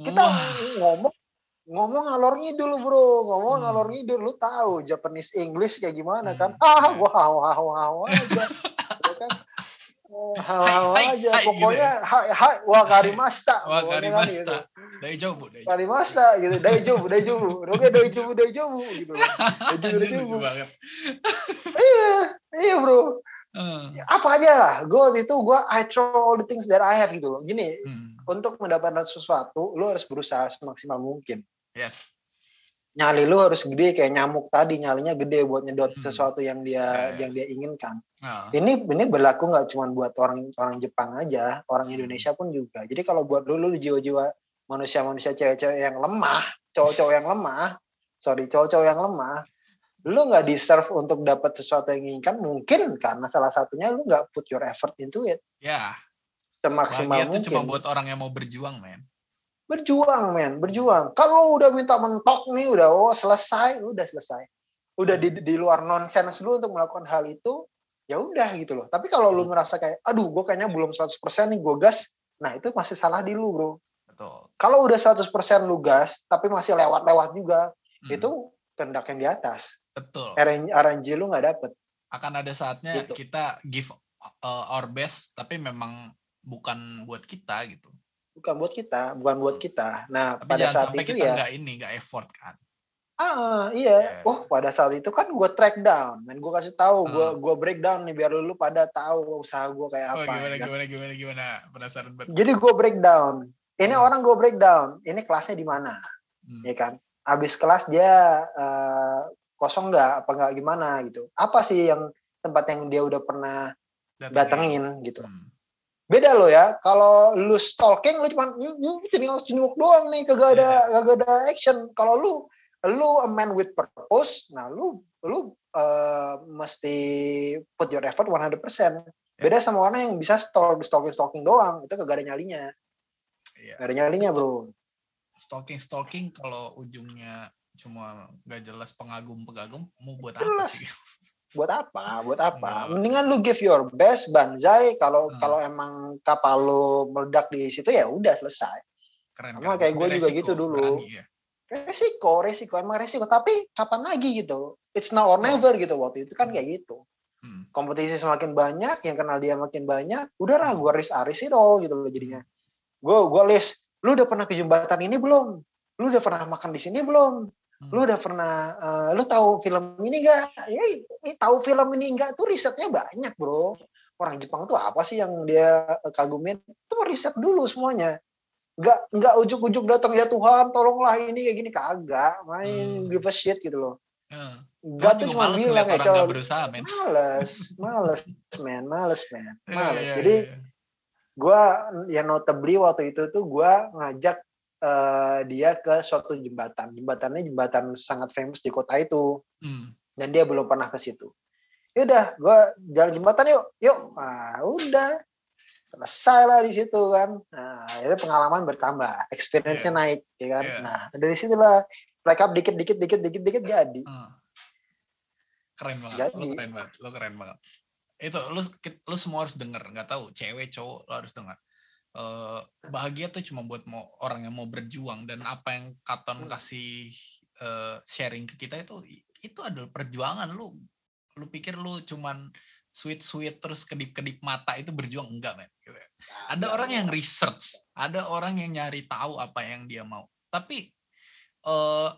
Kita Wah. ngomong ngomong ngalor ngidul bro, ngomong hmm. ngalor ngidul. Lu tahu Japanese English kayak gimana kan? Hmm. Ah, gua hawa hawa hawa aja. ya kan? Hawa aja. Hai, Pokoknya gitu. hai hai wa karimasta. Wa karimasta. Gitu. Daijobu, daijobu. Karimasta gitu. Daijobu, daijobu. Oke, daijobu, daijobu gitu. <laughs> Daijobu, daijobu. Iya, iya bro. Uh. apa aja lah gue itu gue I throw all the things that I have gitu loh gini hmm. untuk mendapatkan sesuatu lo harus berusaha semaksimal mungkin yes. nyali lo harus gede kayak nyamuk tadi nyalinya gede buat nyedot hmm. sesuatu yang dia yeah, yang dia inginkan uh. ini ini berlaku nggak cuma buat orang orang Jepang aja orang hmm. Indonesia pun juga jadi kalau buat lo lo jiwa-jiwa manusia-manusia cewek-cewek yang lemah cowok-cowok yang lemah sorry cowok-cowok yang lemah lu nggak deserve untuk dapat sesuatu yang inginkan mungkin karena salah satunya lu nggak put your effort into it. Ya. Semaksimal mungkin itu cuma buat orang yang mau berjuang men. Berjuang men berjuang. Kalau udah minta mentok nih udah oh selesai udah selesai. Udah di, di luar nonsens lu untuk melakukan hal itu ya udah gitu loh. Tapi kalau lu merasa kayak aduh gue kayaknya belum 100% nih gue gas nah itu masih salah di lu bro. Betul. Kalau udah 100% lu gas tapi masih lewat-lewat juga hmm. itu kendak yang di atas Betul. RNG, RNG lu nggak dapet. Akan ada saatnya gitu. kita give uh, our best, tapi memang bukan buat kita gitu. Bukan buat kita, bukan buat hmm. kita. Nah tapi pada saat sampai itu kita ya. Nggak ini, nggak effort kan. Ah iya, yeah. oh pada saat itu kan gue track down, dan gue kasih tahu, gue hmm. gue breakdown nih biar lu pada tahu usaha gue kayak oh, apa. Gimana, kan? gimana gimana gimana penasaran banget. Jadi gue breakdown, ini hmm. orang gue breakdown, ini kelasnya di mana, hmm. ya kan? Abis kelas dia uh, kosong nggak apa nggak gimana gitu apa sih yang tempat yang dia udah pernah datengin gitu hmm. beda lo ya kalau lu stalking lu cuma tinggal cengok doang nih kagak ada yeah. kagak ada action kalau lu lu a man with purpose nah lu lu uh, mesti put your effort 100%. Yeah. Beda sama orang yang bisa stalk stalking stalking doang, itu kagak ada nyalinya. Yeah. Gak ada nyalinya, Bro. Stalking stalking kalau ujungnya cuma gak jelas pengagum-pengagum mau buat jelas. apa sih? <laughs> buat apa? Buat apa? Mendingan lu give your best banzai. Kalau hmm. kalau emang kapal lu meledak di situ ya udah selesai. Keren, sama kayak gue juga gitu dulu. berani, ya. resiko resiko. Emang resiko. Tapi kapan lagi gitu? It's now or never gitu. Waktu itu kan hmm. kayak gitu. Hmm. kompetisi semakin banyak yang kenal dia makin banyak udahlah gue risk aris itu gitu loh jadinya. Gue gue list lu udah pernah ke jembatan ini belum? Lu udah pernah makan di sini belum lu udah pernah uh, lu tahu film ini enggak ya tahu film ini enggak tuh risetnya banyak bro orang Jepang tuh apa sih yang dia kagumin itu riset dulu semuanya enggak enggak ujuk-ujuk datang ya Tuhan tolonglah ini kayak gini kagak main hmm. give a shit gitu loh hmm. Gak tuh cuma bilang ya kalau berusaha, men. males, males, man, males, man, iya, males. Yeah, Jadi yeah, yeah. gue ya notably waktu itu tuh gue ngajak uh, dia ke suatu jembatan. Jembatannya jembatan sangat famous di kota itu. Hmm. Dan dia belum pernah ke situ. Ya udah, gue jalan jembatan yuk, yuk. Nah, udah selesai lah di situ kan. Nah, jadi pengalaman bertambah, experience-nya yeah. naik, ya kan. Yeah. Nah, dari situlah mereka dikit, dikit, dikit, dikit, dikit jadi. Hmm. Keren banget, jadi. lo keren banget, lo keren banget. Itu lu lu semua harus denger, nggak tahu cewek cowok lo harus denger uh, bahagia tuh cuma buat mau orang yang mau berjuang dan apa yang Katon hmm. kasih uh, sharing ke kita itu itu adalah perjuangan. Lu lu pikir lu cuman sweet sweet terus kedip kedip mata itu berjuang? Enggak men. Gitu ya. ada orang yang research ada orang yang nyari tahu apa yang dia mau. Tapi uh,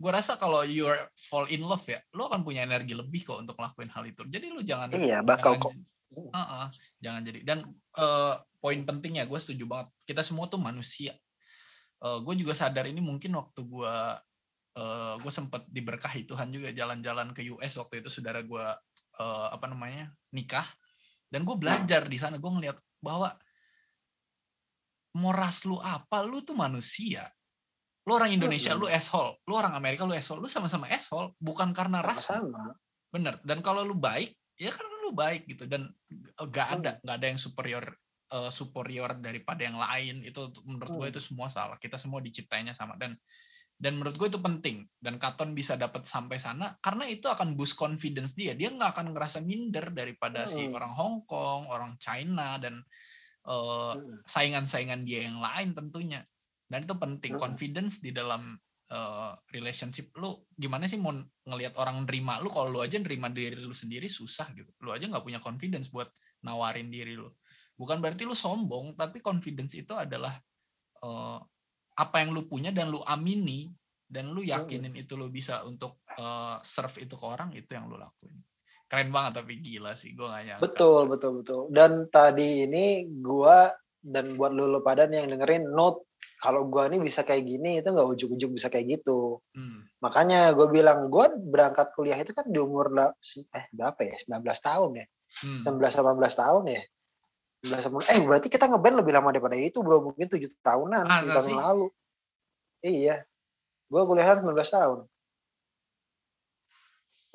gue rasa kalau you fall in love ya lu akan punya energi lebih kok untuk ngelakuin hal itu. Jadi lu jangan iya bakal jangan, kok. uh -uh, jangan jadi. Dan uh, poin pentingnya gue setuju banget. Kita semua tuh manusia. Uh, gue juga sadar ini mungkin waktu gue uh, gue sempat diberkahi Tuhan juga jalan-jalan ke US waktu itu saudara gue uh, apa namanya nikah. Dan gue belajar di sana gue ngeliat bahwa mau ras lu apa lu tuh manusia. Lu orang Indonesia lu asshole. Lu orang Amerika lu asshole. Lu sama-sama asshole bukan karena ras sama bener. Dan kalau lu baik ya karena lu baik gitu. Dan gak ada gak ada yang superior uh, superior daripada yang lain itu menurut gue hmm. itu semua salah. Kita semua diciptainya sama. Dan dan menurut gue itu penting. Dan Katon bisa dapat sampai sana karena itu akan boost confidence dia. Dia nggak akan ngerasa minder daripada hmm. si orang Hong Kong orang China dan uh, saingan-saingan dia yang lain tentunya. Dan itu penting. Hmm. confidence di dalam uh, relationship lu gimana sih mau ngelihat orang nerima lu? Kalau lu aja nerima diri lu sendiri susah gitu. Lu aja nggak punya confidence buat nawarin diri lu bukan berarti lu sombong tapi confidence itu adalah uh, apa yang lu punya dan lu amini dan lu yakinin itu lu bisa untuk uh, serve itu ke orang itu yang lu lakuin. Keren banget tapi gila sih gue gak nyangka. Betul betul betul. Dan tadi ini gue dan buat lu, lu pada yang dengerin note kalau gue nih bisa kayak gini itu nggak ujuk-ujuk bisa kayak gitu. Hmm. makanya gue bilang gue berangkat kuliah itu kan di umur eh berapa ya? 19 tahun ya? Hmm. 19 18 tahun ya eh berarti kita ngeband lebih lama daripada itu bro. Mungkin tujuh tahunan tujuh tahun lalu. Iya. Gue kuliah 19 tahun.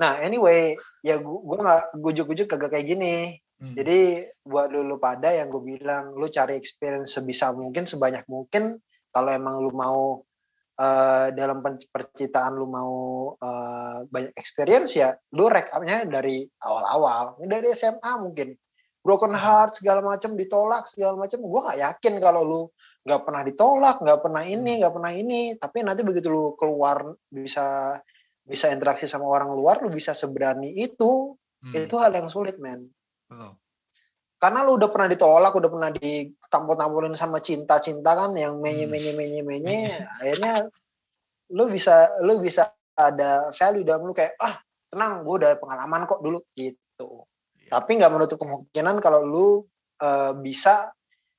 Nah anyway ya gue nggak gujuk-gujuk kagak kayak gini. Hmm. jadi buat lu, pada yang gue bilang lu cari experience sebisa mungkin sebanyak mungkin kalau emang lu mau uh, dalam percintaan lu mau uh, banyak experience ya lu rekapnya dari awal-awal. Dari SMA mungkin broken heart segala macam ditolak segala macam gue nggak yakin kalau lu nggak pernah ditolak nggak pernah ini hmm. nggak pernah ini tapi nanti begitu lu keluar bisa bisa interaksi sama orang luar lu bisa seberani itu hmm. itu hal yang sulit men oh. karena lu udah pernah ditolak udah pernah ditampol-tampolin sama cinta-cinta kan yang menye menye menye menye <laughs> akhirnya lu bisa lu bisa ada value dalam lu kayak ah tenang gue udah pengalaman kok dulu gitu tapi nggak menutup kemungkinan kalau lu uh, bisa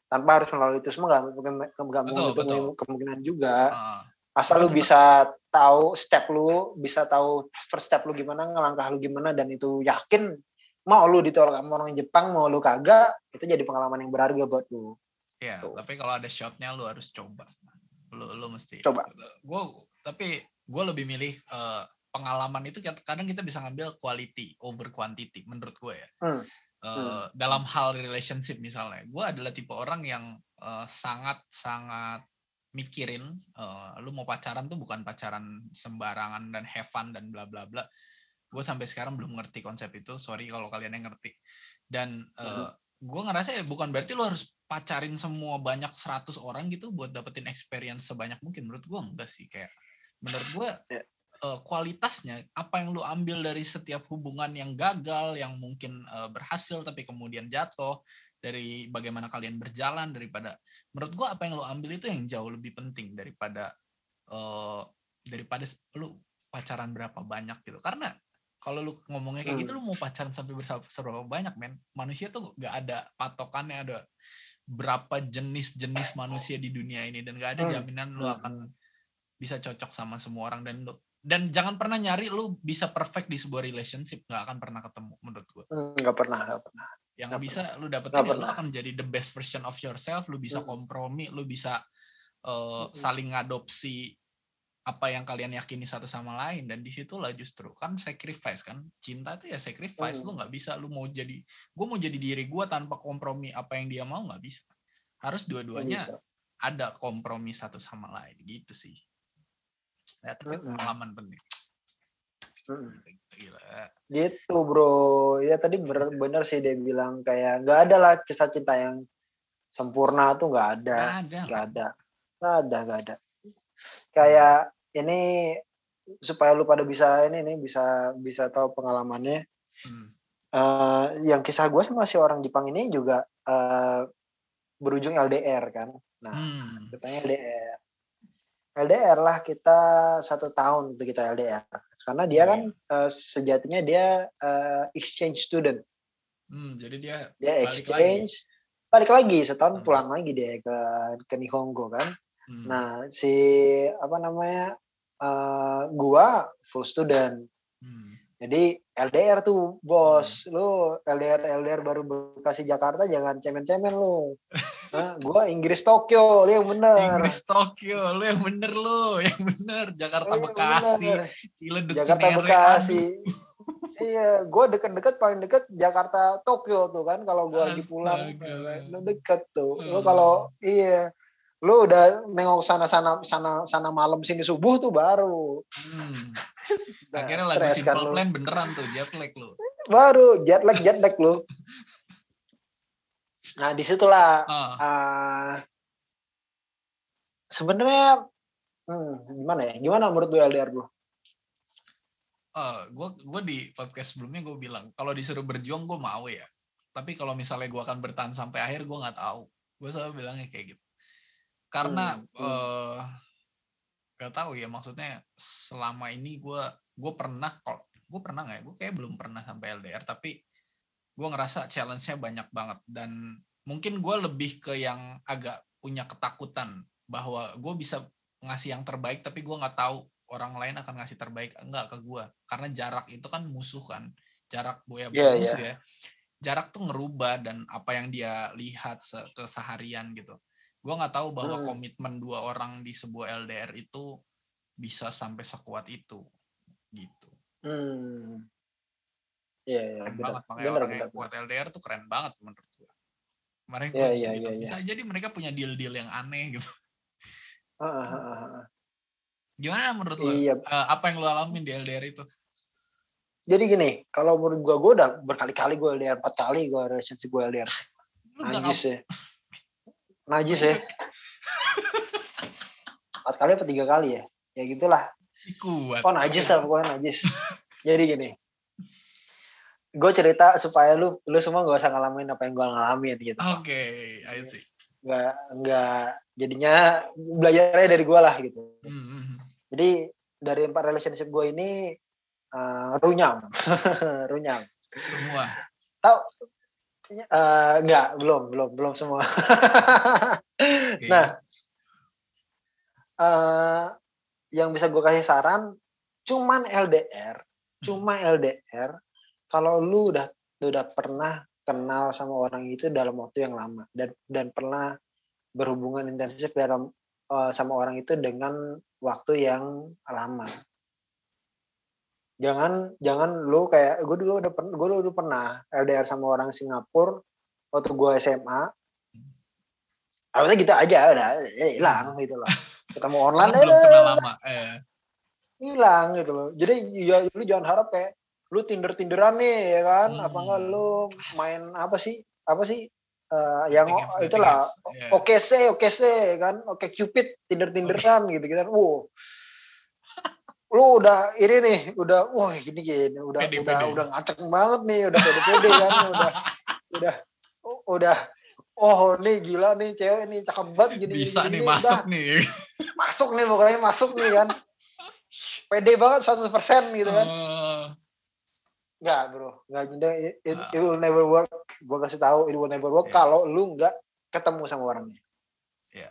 tanpa harus melalui itu semua nggak menutup betul. kemungkinan juga. Uh, Asal lu bisa tahu step lu, bisa tahu first step lu gimana, ngelangkah lu gimana dan itu yakin mau lu ditolak sama orang Jepang, mau lu kagak, itu jadi pengalaman yang berharga buat lu. Iya, tapi kalau ada shotnya lu harus coba. Lu lu mesti coba. Gue tapi gue lebih milih uh, pengalaman itu kadang kita bisa ngambil quality over quantity menurut gue ya. Hmm. Uh, dalam hal relationship misalnya, gue adalah tipe orang yang uh, sangat sangat mikirin, uh, lu mau pacaran tuh bukan pacaran sembarangan dan have fun dan bla bla bla. Gue sampai sekarang belum ngerti konsep itu. Sorry kalau kalian yang ngerti. Dan uh, gue ngerasa ya bukan berarti lu harus pacarin semua banyak 100 orang gitu buat dapetin experience sebanyak mungkin. Menurut gue enggak sih kayak menurut gue yeah uh, kualitasnya apa yang lu ambil dari setiap hubungan yang gagal yang mungkin uh, berhasil tapi kemudian jatuh dari bagaimana kalian berjalan daripada menurut gua apa yang lu ambil itu yang jauh lebih penting daripada uh, daripada lu pacaran berapa banyak gitu. Karena kalau lu ngomongnya kayak gitu lu mau pacaran sampai berapa banyak men? Manusia tuh gak ada patokannya ada berapa jenis-jenis manusia di dunia ini dan gak ada hmm. jaminan lu akan bisa cocok sama semua orang dan lu dan jangan pernah nyari lu bisa perfect di sebuah relationship. Nggak akan pernah ketemu menurut gue hmm, nggak pernah nggak pernah. Yang gak bisa pernah. lu dapetin ya lu akan menjadi the best version of yourself. Lu bisa hmm. kompromi lu bisa uh, saling ngadopsi apa yang kalian yakini satu sama lain. Dan di situlah justru kan sacrifice kan. Cinta itu ya sacrifice. Hmm. lu nggak bisa lu mau jadi gue mau jadi diri gue tanpa kompromi apa yang dia mau nggak bisa. Harus dua-duanya ada kompromi satu sama lain gitu sih ya tapi pengalaman penting Hmm. Gila. Gitu bro. Ya tadi bener, bener sih dia bilang kayak nggak ada lah kisah cinta yang sempurna tuh nggak ada. Nggak ada. Nggak ada. Nggak ada. Kayak ini supaya lu pada bisa ini nih bisa bisa tahu pengalamannya. Hmm. Uh, yang kisah gue sama si orang Jepang ini juga uh, berujung LDR kan. Nah, hmm. katanya LDR. LDR lah kita satu tahun itu kita LDR karena dia kan uh, sejatinya dia uh, exchange student. Hmm, jadi dia dia balik exchange lagi. balik lagi setahun hmm. pulang lagi dia ke ke Nihongo kan. Hmm. Nah si apa namanya uh, gua full student. Hmm. Jadi LDR tuh bos, hmm. lu LDR LDR baru Bekasi Jakarta jangan cemen-cemen lu. Nah, gua Inggris Tokyo, lu yang bener. Inggris Tokyo, lu yang bener lu, yang bener. Jakarta lu Bekasi, Ciledug Jakarta Cinere, Bekasi. <laughs> iya, gua deket-deket paling deket Jakarta Tokyo tuh kan kalau gua lagi pulang. Lu deket tuh. Lu kalau iya lu udah nengok sana sana sana sana malam sini subuh tuh baru. Hmm. <laughs> nah, akhirnya lagu simple kan plan beneran tuh jet lag lu. Baru jet lag jet lag lu. <laughs> Nah di situlah uh. uh, sebenarnya hmm, gimana ya? Gimana menurut lu LDR lu Uh, gue gue di podcast sebelumnya gue bilang kalau disuruh berjuang gue mau ya. Tapi kalau misalnya gue akan bertahan sampai akhir gue nggak tahu. Gue selalu bilangnya kayak gitu karena hmm. uh, gak tahu ya maksudnya selama ini gue gue pernah kok gue pernah nggak ya? Gue kayak belum pernah sampai LDR tapi gue ngerasa challenge-nya banyak banget. Dan mungkin gue lebih ke yang agak punya ketakutan bahwa gue bisa ngasih yang terbaik tapi gue nggak tahu orang lain akan ngasih terbaik enggak ke gue karena jarak itu kan musuh kan jarak gue ya yeah, musuh yeah. ya. Jarak tuh ngerubah dan apa yang dia lihat keseharian gitu gue nggak tahu bahwa hmm. komitmen dua orang di sebuah LDR itu bisa sampai sekuat itu gitu hmm. Iya, iya, keren bener, banget makanya bener, orang bener, yang kuat LDR tuh keren banget menurut gue kemarin yeah, yeah, gitu. yeah, bisa yeah. jadi mereka punya deal-deal yang aneh <laughs> gitu uh, uh, uh, gimana menurut lo iya. uh, apa yang lo alamin di LDR itu jadi gini kalau menurut gue gue udah berkali-kali gue LDR empat kali gue relationship gue LDR Anjis ya najis ya. Empat kali apa tiga kali ya? Ya gitulah. Kuat. Oh najis lah pokoknya najis. Jadi gini. Gue cerita supaya lu lu semua gak usah ngalamin apa yang gue ngalamin gitu. Oke okay, I see. Nggak nggak jadinya belajarnya dari gue lah gitu. Mm-hmm. jadi dari empat relationship gue ini uh, runyam. <laughs> Runyam. Semua. Tahu Uh, enggak, belum, belum, belum semua. okay. Nah, uh, yang bisa gue kasih saran, cuman LDR, cuma LDR. Kalau lu udah udah pernah kenal sama orang itu dalam waktu yang lama dan dan pernah berhubungan intensif dalam uh, sama orang itu dengan waktu yang lama. Jangan jangan lu kayak gue dulu udah pernah gue dulu pernah LDR sama orang Singapura waktu gue SMA awalnya gitu aja udah eh, hilang gitu loh ketemu <laughs> online belum kenal lama eh. hilang gitu loh jadi ya lu jangan harap kayak lu tinder tinderan nih ya kan hmm. apa enggak lu main apa sih apa sih uh, yang games, itulah yeah. oke sih oke sih kan oke okay, cupid tinder tinderan okay. gitu gitu wow lu udah ini nih udah wah ini gini udah pede, udah pede. udah ngacak banget nih udah pede-pede kan <laughs> udah udah udah oh nih gila nih cewek nih cakep banget gini bisa gini, nih masuk udah. nih masuk nih pokoknya masuk nih kan pede banget 100% gitu kan uh. Bro, enggak jadi it, it, uh. it will never work. Gue kasih tahu it will never work yeah. kalau lu nggak ketemu sama orangnya. Yeah.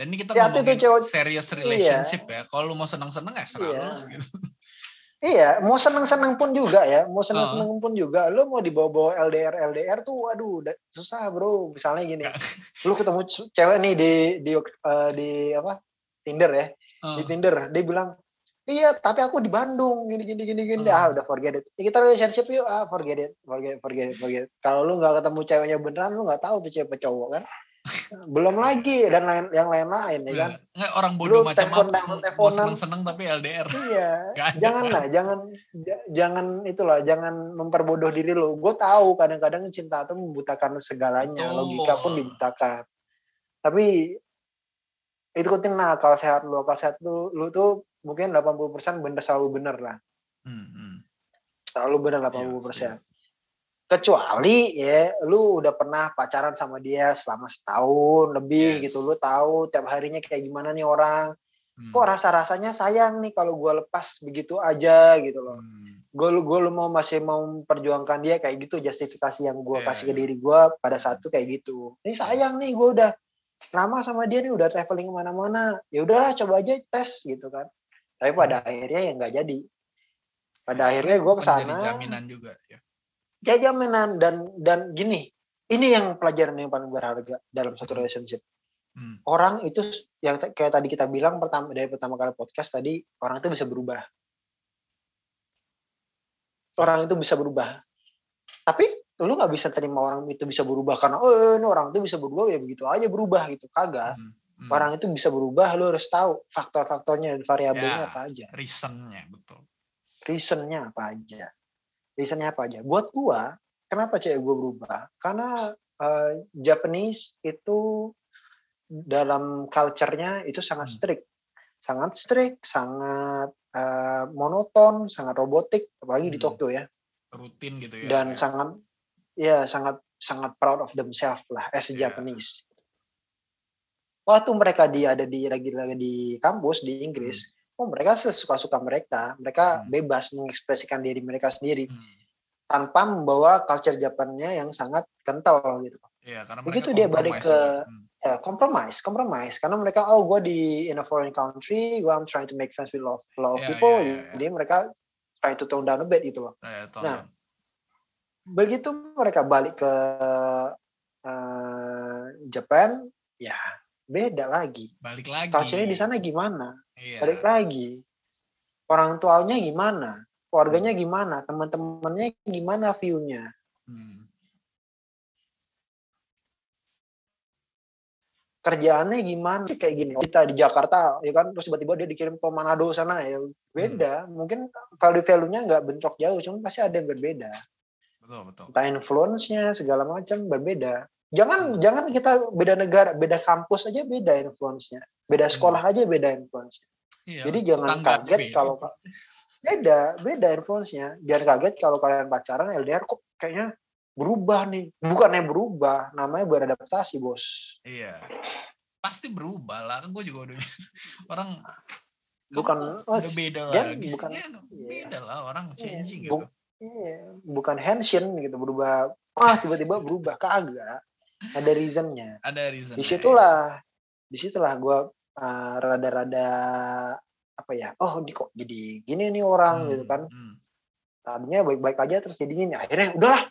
Dan ini kita ya, ngomongin itu cewek, serious iya. relationship iya. ya. Kalau lu mau seneng-seneng ya senang iya. gitu. Iya, mau seneng-seneng pun juga ya, mau seneng-seneng uh. pun juga. Lu mau dibawa-bawa LDR LDR tuh, waduh, susah bro. Misalnya gini, <laughs> lu ketemu cewek nih di di uh, di apa Tinder ya, uh. di Tinder, dia bilang, iya tapi aku di Bandung gini gini gini gini uh. ah udah forget it ya, kita relationship yuk ah forget it forget forget forget kalau lu nggak ketemu ceweknya beneran lu nggak tahu tuh cewek cowok kan belum lagi dan lain yang lain-lain ya kan? Nggak orang bodoh macam telepon, apa mau seneng-seneng tapi LDR iya. <laughs> Jangan lah jangan jangan itulah jangan memperbodoh diri lo gue tahu kadang-kadang cinta itu membutakan segalanya oh. logika pun dibutakan. Tapi itu ikutin lah kalau sehat lu. Kalau sehat lu lu tuh mungkin 80% bener selalu bener lah. Hmm, hmm. selalu bener 80% ya, kecuali ya lu udah pernah pacaran sama dia selama setahun lebih yes. gitu lu tahu tiap harinya kayak gimana nih orang hmm. kok rasa rasanya sayang nih kalau gue lepas begitu aja gitu loh hmm. gue gue lu mau masih mau memperjuangkan dia kayak gitu justifikasi yang gue yeah, kasih ke iya. diri gue pada saat itu kayak gitu ini sayang nih gue udah lama sama dia nih udah traveling ke mana-mana ya udahlah coba aja tes gitu kan tapi pada hmm. akhirnya ya nggak jadi pada akhirnya gue ke sana jaminan juga ya ya jaminan dan dan gini ini yang pelajaran yang paling berharga dalam satu hmm. relationship hmm. orang itu yang kayak tadi kita bilang pertama dari pertama kali podcast tadi orang itu bisa berubah orang itu bisa berubah tapi lu nggak bisa terima orang itu bisa berubah karena oh ini orang itu bisa berubah ya begitu aja berubah gitu kagak hmm. Hmm. orang itu bisa berubah lu harus tahu faktor-faktornya dan variabelnya ya, apa aja reasonnya betul reasonnya apa aja reasonnya apa aja buat gua kenapa cewek gua berubah karena uh, Japanese itu dalam culture-nya itu sangat hmm. strict sangat strict sangat uh, monoton sangat robotik apalagi hmm. di Tokyo ya rutin gitu ya dan ya. sangat ya sangat sangat proud of themselves lah as a yeah. Japanese waktu mereka di ada di lagi lagi di kampus di Inggris hmm oh mereka sesuka-suka mereka mereka hmm. bebas mengekspresikan diri mereka sendiri hmm. tanpa membawa culture Japannya yang sangat kental gitu ya, karena begitu dia balik ke hmm. ya compromise compromise karena mereka oh gue di in a foreign country gue I'm trying to make friends with love love yeah, people yeah, yeah, jadi mereka try to tone down a bit gitu loh yeah, yeah, nah begitu mereka balik ke uh, Japan ya beda lagi. Balik lagi. Culture-nya di sana gimana? Iya. Balik lagi. Orang tuanya gimana? Keluarganya hmm. gimana? Teman-temannya gimana view-nya? Hmm. Kerjaannya gimana? Kayak gini. Kita di Jakarta, ya kan, terus tiba-tiba dia dikirim ke Manado sana, ya beda. Hmm. Mungkin value-value-nya nggak bentrok jauh, cuma pasti ada yang berbeda. Betul, betul. Entah influence-nya, segala macam berbeda. Jangan jangan kita beda negara, beda kampus aja beda influence-nya. Beda hmm. sekolah aja beda influence-nya. Iya, Jadi jangan kaget beda. kalau beda, beda influence-nya. Jangan kaget kalau kalian pacaran LDR kok kayaknya berubah nih. Bukannya berubah, namanya beradaptasi, Bos. Iya. Pasti berubah lah. Kan gue juga udah <laughs> orang bukan oh, beda lah. Bukan, ya, beda lah orang iya, changing iya, gitu. Iya, bukan henshin gitu berubah. Ah, tiba-tiba berubah kagak ada reasonnya ada reason di situlah di situlah gue uh, rada-rada apa ya oh di kok jadi gini nih orang hmm, gitu kan. hmm. tadinya baik-baik aja terus jadi gini akhirnya udahlah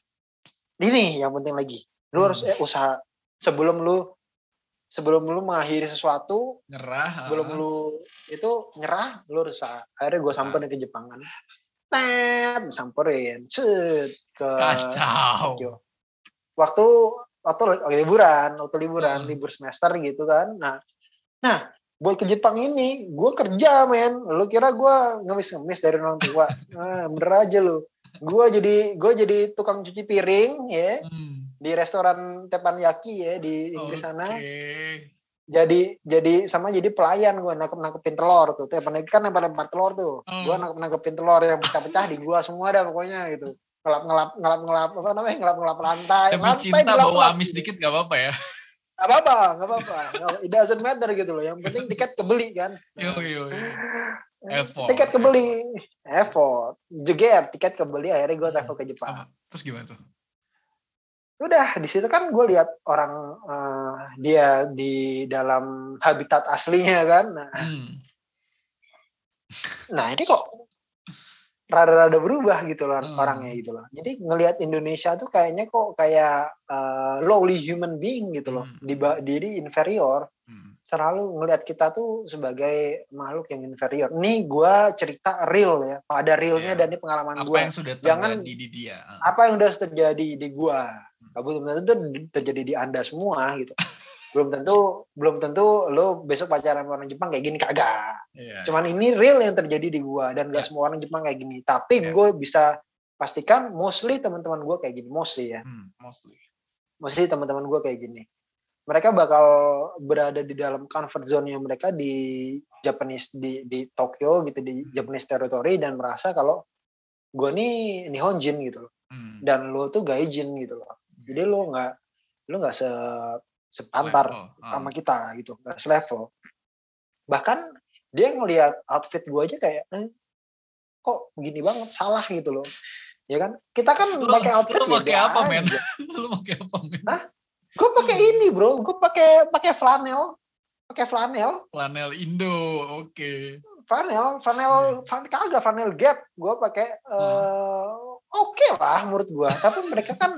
ini yang penting lagi. Lu hmm. harus eh, usaha sebelum lu sebelum lu mengakhiri sesuatu nyerah sebelum lu itu nyerah lu harus usaha. Akhirnya gue sampai ke Jepang kan. Tet samperin set ke kacau. Waktu waktu liburan waktu liburan hmm. libur semester gitu kan. Nah nah buat ke Jepang ini gue kerja men. Lu kira gue ngemis-ngemis dari orang tua? Nah, bener aja lu. Gue jadi gue jadi tukang cuci piring ya hmm. di restoran Teppanyaki ya di Inggris okay. sana jadi jadi sama jadi pelayan gue nangkep nangkepin telur tuh. Teppanyaki kan lempar lempar telur tuh. Hmm. gue nangkep nangkepin telur yang pecah-pecah di gue semua dah pokoknya gitu. Ngelap ngelap ngelap ngelap apa namanya ngelap ngelap lantai. Demi lantai cinta ngelap, bawa amis dikit gak apa-apa ya Gak apa-apa, gak apa-apa. It doesn't matter gitu loh. Yang penting tiket kebeli kan. Yo, yo, yo. Effort. Tiket kebeli. Effort. Jeger, tiket kebeli. Akhirnya gue travel ke Jepang. Apa? Terus gimana tuh? Udah, di situ kan gue lihat orang uh, dia di dalam habitat aslinya kan. Nah, hmm. nah ini kok rada-rada berubah gitu loh hmm. orangnya gitu loh. Jadi ngelihat Indonesia tuh kayaknya kok kayak uh, lowly human being gitu loh, hmm. di diri inferior. Hmm. Selalu ngelihat kita tuh sebagai makhluk yang inferior. Nih gue cerita real ya, pada realnya yeah. dan ini pengalaman gue. Apa yang sudah terjadi Jangan, di dia? Apa yang sudah terjadi di gue? Hmm. Belum tentu terjadi di anda semua gitu. <laughs> belum tentu belum tentu lo besok pacaran sama orang Jepang kayak gini kagak. Yeah. Cuman ini real yang terjadi di gua dan gak yeah. semua orang Jepang kayak gini. Tapi yeah. gue bisa pastikan mostly teman-teman gue kayak gini, mostly ya. Hmm, mostly. Mostly teman-teman gue kayak gini. Mereka bakal berada di dalam comfort zone yang mereka di Japanese di di Tokyo gitu di hmm. Japanese territory dan merasa kalau gue nih Nihonjin gitu loh. Hmm. Dan lo tuh gaijin gitu loh. Jadi lo nggak lo nggak se sepantar uh. sama kita gitu. Gak selevel. Bahkan dia ngelihat outfit gue aja kayak eh, kok gini banget? Salah gitu loh. Ya kan? Kita kan pakai outfit lu pakai apa men? <laughs> lu pakai apa men? Hah? gue pakai hmm. ini bro. Gue pakai pakai flanel. Pakai flanel. Flanel Indo oke. Okay. flanel flanel hmm. flanel kagak flanel gap. Gue pakai uh, oke okay lah menurut gue tapi mereka kan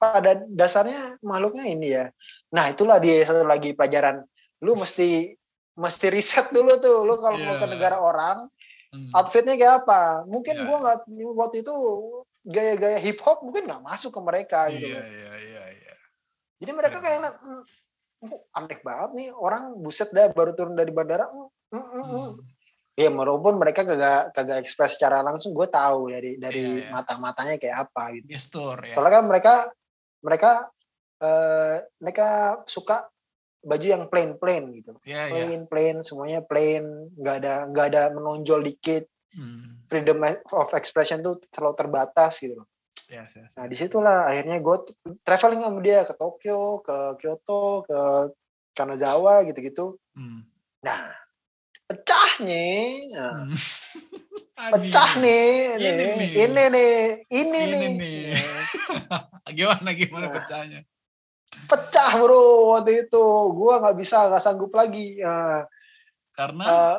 pada dasarnya makhluknya ini ya. Nah itulah dia satu lagi pelajaran. Lu mesti mesti riset dulu tuh. Lu kalau yeah. mau ke iya. negara orang, hmm. outfitnya kayak apa? Mungkin yeah. gua nggak waktu itu gaya-gaya hip hop mungkin nggak masuk ke mereka gitu. Iya iya iya. iya. Jadi mereka yeah. kayak mm, aneh banget nih orang buset dah baru turun dari bandara. Mm, mm, mm. Hmm. Ya walaupun mereka kagak kagak ekspres secara langsung, gue tahu dari dari yeah, yeah. mata matanya kayak apa gitu. Gestur ya. Soalnya kan mereka mereka uh, mereka suka baju yang plain plain gitu yeah, plain yeah. plain semuanya plain nggak ada nggak ada menonjol dikit hmm. freedom of expression tuh terlalu terbatas gitu loh yes, yes. nah di situlah akhirnya gue traveling sama dia ke Tokyo ke Kyoto ke Kanazawa gitu-gitu hmm. nah pecahnya nah. hmm. <laughs> pecah nih ini, nih. ini nih ini, ini nih, nih. <laughs> gimana gimana nah, pecahnya? Pecah bro waktu itu. Gua nggak bisa nggak sanggup lagi. Uh, karena? Uh,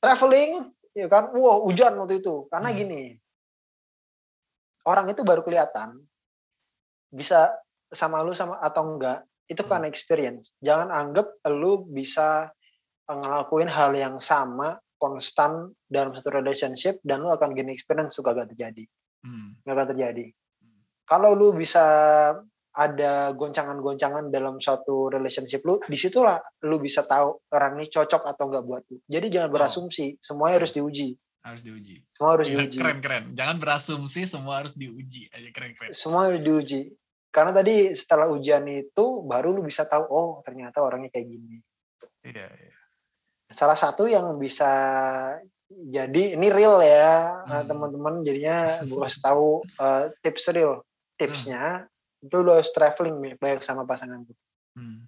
traveling ya kan? Wow hujan waktu itu. Karena hmm. gini. Orang itu baru kelihatan. Bisa sama lu sama atau enggak itu kan hmm. experience. Jangan anggap lu bisa ngelakuin hal yang sama konstan dalam satu relationship dan lu akan gain experience suka gak terjadi. Hmm. gak akan terjadi. Hmm. kalau lu bisa ada goncangan-goncangan dalam suatu relationship lu di situlah lu bisa tahu orang ini cocok atau enggak buat lu. Jadi jangan oh. berasumsi semuanya harus diuji. Harus diuji. Semua harus ya, diuji. keren keren. Jangan berasumsi semua harus diuji. Aja keren keren. Semua harus diuji. Karena tadi setelah ujian itu baru lu bisa tahu oh ternyata orangnya kayak gini. Iya, iya salah satu yang bisa jadi ini real ya hmm. teman-teman jadinya gue harus tahu uh, tips real tipsnya hmm. itu lo harus traveling baik sama pasangan gue hmm.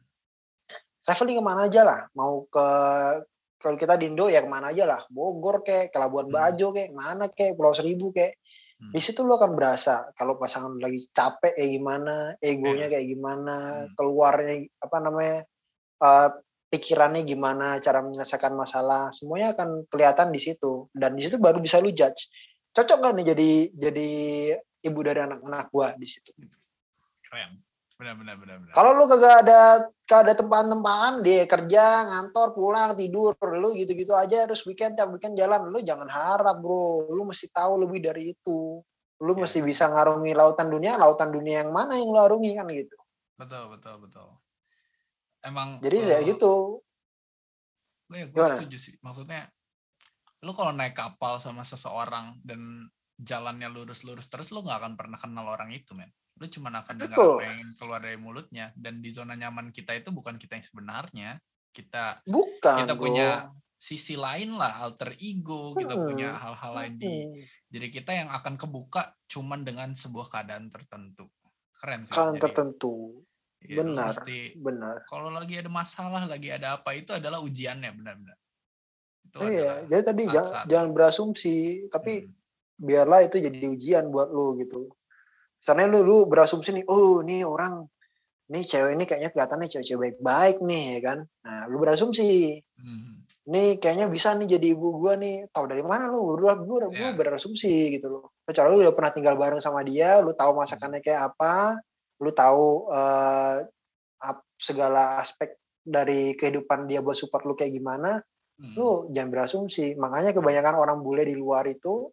traveling ke mana aja lah mau ke kalau kita di Indo ya ke mana aja lah Bogor kek ke Labuan hmm. Bajo kek mana kek Pulau Seribu kek hmm. di situ lo akan berasa kalau pasangan lagi capek kayak gimana egonya hmm. kayak gimana hmm. keluarnya apa namanya uh, pikirannya gimana, cara menyelesaikan masalah, semuanya akan kelihatan di situ. Dan di situ baru bisa lu judge. Cocok gak nih jadi jadi ibu dari anak-anak gua di situ? Keren. benar benar benar, benar. kalau lu kagak ada kagak ada tempat-tempatan dia kerja ngantor pulang tidur lu gitu-gitu aja terus weekend tiap weekend jalan lu jangan harap bro lu mesti tahu lebih dari itu lu ya. mesti bisa ngarungi lautan dunia lautan dunia yang mana yang lu arungi kan gitu betul betul betul emang jadi uh, ya gitu. Gue, ya, gue setuju sih. Maksudnya lu kalau naik kapal sama seseorang dan jalannya lurus-lurus terus lu nggak akan pernah kenal orang itu men. Lu cuma akan dengar apa yang keluar dari mulutnya. Dan di zona nyaman kita itu bukan kita yang sebenarnya. Kita bukan kita bro. punya sisi lain lah alter ego kita hmm. punya hal-hal lain di jadi kita yang akan kebuka cuman dengan sebuah keadaan tertentu. Keren sih keadaan tertentu ya, benar mesti, benar. Kalau lagi ada masalah lagi ada apa itu adalah ujiannya benar-benar. Itu iya jadi tadi jangan, jangan berasumsi tapi hmm. biarlah itu jadi ujian buat lo gitu. Karena lu lu berasumsi nih oh ini orang ini cewek ini kayaknya kelihatannya cewek-cewek baik-baik nih ya kan. Nah lu berasumsi hmm. ini kayaknya bisa nih jadi ibu gua nih. Tahu dari mana lu? Lu gua, gua yeah. berasumsi gitu loh. Kecuali lu udah pernah tinggal bareng sama dia lu tahu masakannya kayak apa lu tahu uh, segala aspek dari kehidupan dia buat support lu kayak gimana hmm. lu jangan berasumsi makanya kebanyakan orang bule di luar itu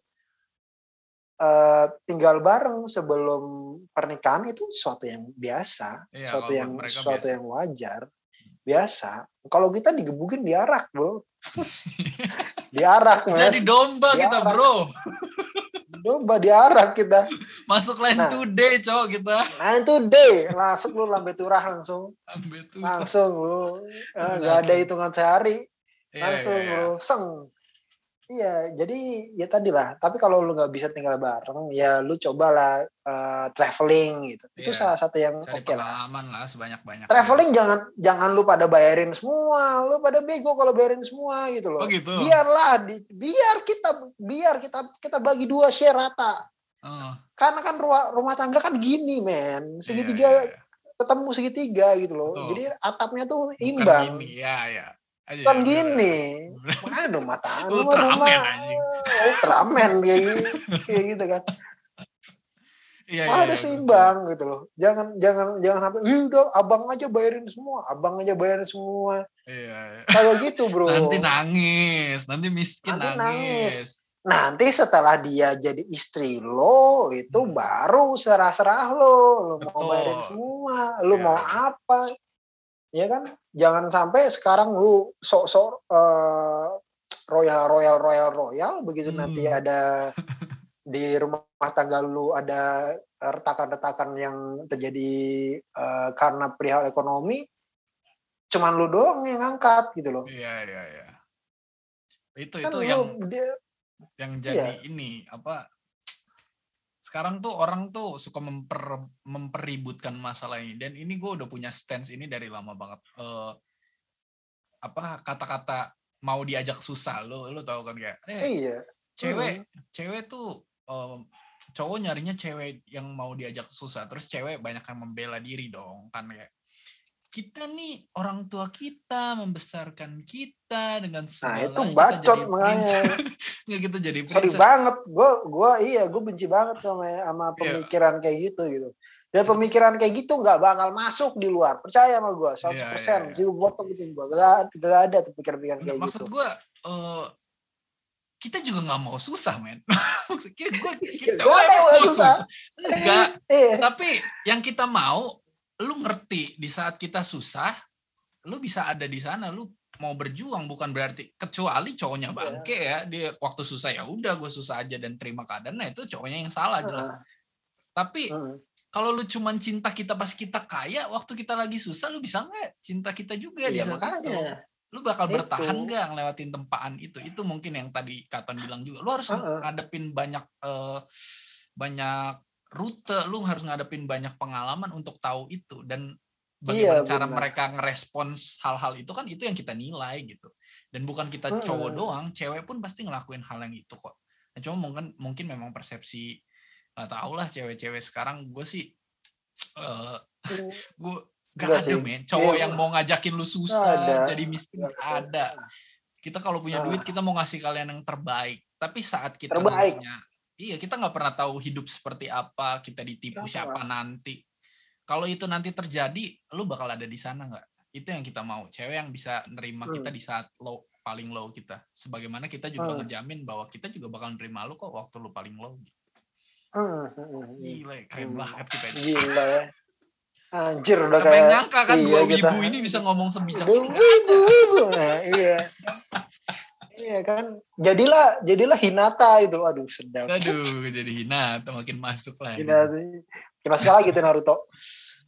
uh, tinggal bareng sebelum pernikahan itu sesuatu yang biasa, iya, sesuatu yang sesuatu biasa. yang wajar, biasa. Kalau kita digebukin diarak, bro. <laughs> diarak. Jadi domba diarak. kita, bro. Domba diarak kita. Masuk line nah, today, cowok kita. Line today, masuk lu lambe turah langsung. Lambe turah. Langsung lu. Eh, gak ada hitungan sehari. Iya, langsung iya, iya. lu seng Iya, jadi ya tadi lah. Tapi kalau lu nggak bisa tinggal bareng, ya lu cobalah uh, traveling gitu. Itu iya, salah satu yang oke okay lah. lah sebanyak banyak. Traveling jangan jangan lu pada bayarin semua. Lu pada bego kalau bayarin semua gitu loh. Oh gitu. Biarlah, di, biar kita biar kita kita bagi dua share rata. Uh. Karena kan rumah, rumah tangga kan gini, men. Segitiga iya, iya, iya. ketemu segitiga gitu loh. Betul. Jadi atapnya tuh imbang. Bukan gini, ya ya Aja, kan ya, gini mana dong mata <laughs> anu Ultraman Ultraman kayak <laughs> gitu, kayak gitu kan Iya, iya, harus iya, seimbang gitu loh. Jangan jangan jangan sampai, udah abang aja bayarin semua, abang aja bayarin semua. Iya. iya. Kayak gitu bro. Nanti nangis, nanti miskin nanti nangis. nangis. Nanti setelah dia jadi istri lo, itu hmm. baru serah-serah lo, lo Betul. mau bayarin semua, lo ya. mau apa, ya kan jangan sampai sekarang lu sok-sok uh, royal royal royal royal begitu hmm. nanti ada <laughs> di rumah tangga lu ada retakan-retakan yang terjadi uh, karena perihal ekonomi cuman lu doang yang ngangkat gitu loh iya iya iya itu kan itu lu, yang dia, yang jadi iya. ini apa sekarang tuh orang tuh suka memper, mempeributkan masalah ini. Dan ini gue udah punya stance ini dari lama banget. Uh, apa kata-kata mau diajak susah. Lo lo tau kan kayak eh, iya cewek hmm. cewek tuh um, cowok nyarinya cewek yang mau diajak susah. Terus cewek banyak yang membela diri dong kan kayak kita nih orang tua kita membesarkan kita dengan segala nah itu bacot makanya <laughs> nggak gitu jadi princess. sorry banget gue gue iya gue benci banget sama sama iya. pemikiran yeah. kayak gitu gitu dan pemikiran kayak gitu nggak bakal masuk di luar percaya sama gue 100% yeah, persen yeah, yeah. botol gitu gue gak, gak ada tuh pikiran-pikiran kayak maksud gitu maksud gue uh, kita juga nggak mau susah men <laughs> maksud gue <laughs> kita gak mau susah, susah. enggak eh. tapi yang kita mau lu ngerti di saat kita susah, lu bisa ada di sana, lu mau berjuang bukan berarti kecuali cowoknya iya. bangke ya dia waktu susah ya udah gue susah aja dan terima keadaan nah itu cowoknya yang salah jelas. Uh, tapi uh, kalau lu cuman cinta kita pas kita kaya waktu kita lagi susah lu bisa nggak cinta kita juga iya, di saat makanya. itu? Lu bakal itu. bertahan nggak ngelewatin tempaan itu? Itu mungkin yang tadi Katon bilang juga. Lu harus uh, ngadepin banyak uh, banyak rute lu harus ngadepin banyak pengalaman untuk tahu itu. Dan bagaimana iya, cara benar. mereka ngerespons hal-hal itu kan itu yang kita nilai gitu. Dan bukan kita hmm. cowok doang cewek pun pasti ngelakuin hal yang itu kok. Nah, cuma mungkin mungkin memang persepsi nggak tau lah cewek-cewek sekarang. Gue sih uh, gue gak ada men. Cowok iya, yang mau ngajakin lu susah ada. jadi miskin gak ada. kita kalau punya duit kita mau ngasih kalian yang terbaik. Tapi saat kita terbaik. Punya, Iya, kita nggak pernah tahu hidup seperti apa, kita ditipu siapa nanti. kalau itu nanti terjadi lu bakal ada di sana nggak itu yang kita mau cewek yang bisa nerima hmm. kita di saat low paling low kita sebagaimana kita juga hmm. ngejamin bahwa kita juga bakal nerima lu kok waktu lu paling low hmm. gila keren hmm. banget kita ini. gila ya <laughs> Anjir udah kayak nyangka kan iya, dua wibu ini bisa ngomong sebijak ini. Wibu, wibu. Nah, iya. <laughs> Iya kan, jadilah jadilah Hinata itu, aduh sedap. Aduh, jadi Hinata makin masuk lah. Hinata, masuk lagi tuh Naruto.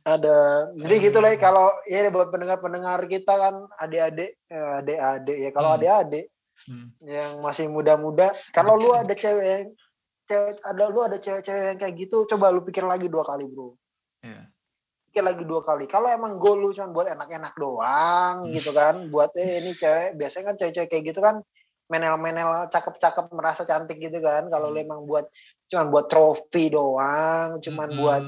Ada, jadi gitu lah kalau ya buat pendengar-pendengar kita kan adik-adik, eh, adik-adik ya kalau hmm. adik-adik hmm. yang masih muda-muda, kalau lu ada cewek yang cewek ada lu ada cewek-cewek yang kayak gitu, coba lu pikir lagi dua kali bro. Yeah pikir lagi dua kali. Kalau emang goal lu cuma buat enak-enak doang hmm. gitu kan, buat eh ini cewek, biasanya kan cewek-cewek kayak gitu kan menel-menel cakep-cakep merasa cantik gitu kan kalau hmm. emang buat cuman buat trofi doang cuman hmm. buat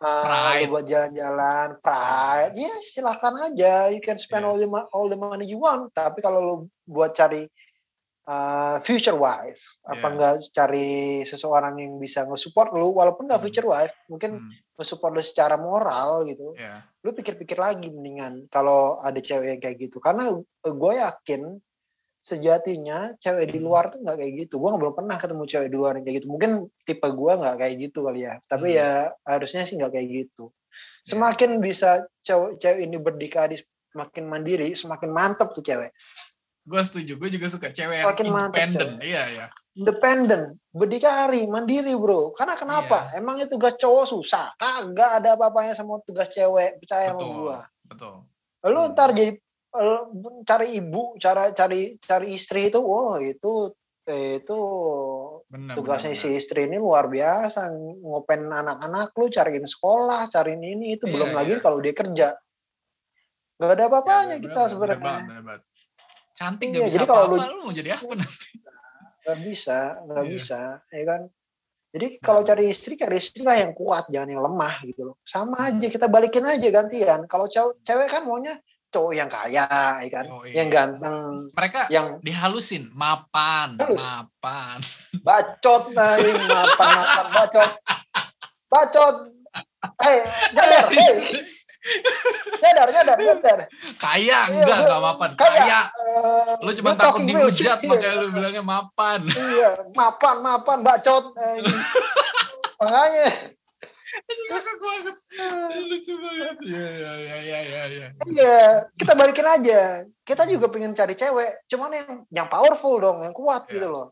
uh, buat jalan-jalan pride ya silahkan aja you can spend yeah. all the all the money you want tapi kalau lu buat cari uh, future wife yeah. apa enggak cari seseorang yang bisa nge-support lu walaupun enggak hmm. future wife mungkin hmm. nge-support lu secara moral gitu yeah. lu pikir-pikir lagi mendingan kalau ada cewek yang kayak gitu karena gue yakin sejatinya cewek di hmm. luar tuh nggak kayak gitu. Gue belum pernah ketemu cewek di luar yang kayak gitu. Mungkin tipe gue nggak kayak gitu kali ya. Tapi hmm. ya harusnya sih nggak kayak gitu. Ya. Semakin bisa cewek cewek ini berdikari, semakin mandiri, semakin mantep tuh cewek. Gue setuju. Gue juga suka cewek yang semakin independen. Iya iya. Independen, berdikari, mandiri bro. Karena kenapa? Yeah. Emangnya tugas cowok susah? Kagak ada apa-apanya sama tugas cewek. Percaya betul, sama gue. Betul. Lu hmm. ntar jadi cari ibu, cara cari cari istri itu, wow itu itu benar, tugasnya benar, si istri ini luar biasa ngopen anak-anak lu cariin sekolah cariin ini itu iya, belum iya. lagi kalau dia kerja. Nggak ada apa-apanya ya, kita sebenarnya. cantik iya, bisa jadi kalau lu, lu mau jadi apa <laughs> nanti? Nggak bisa nggak iya. bisa ya kan? Jadi kalau cari istri cari istri lah yang kuat jangan yang lemah gitu loh. Sama aja kita balikin aja gantian. Kalau cewek kan maunya cowok yang kaya, ya kan, oh, iya. yang ganteng. Mereka yang dihalusin, mapan, Halus. mapan. Bacot, nah, mapan, mapan, bacot, bacot. Hei, nyadar, hei. Nyadar, nyadar, nyadar. Kaya, iya, enggak, enggak mapan. Kaya. kaya. Uh, lu cuma takut dihujat, makanya lu bilangnya mapan. Iya, mapan, mapan, bacot. <laughs> Makanya, lucu banget iya iya iya iya iya iya kita balikin aja kita juga pengen cari cewek cuman yang yang powerful dong yang kuat yeah. gitu loh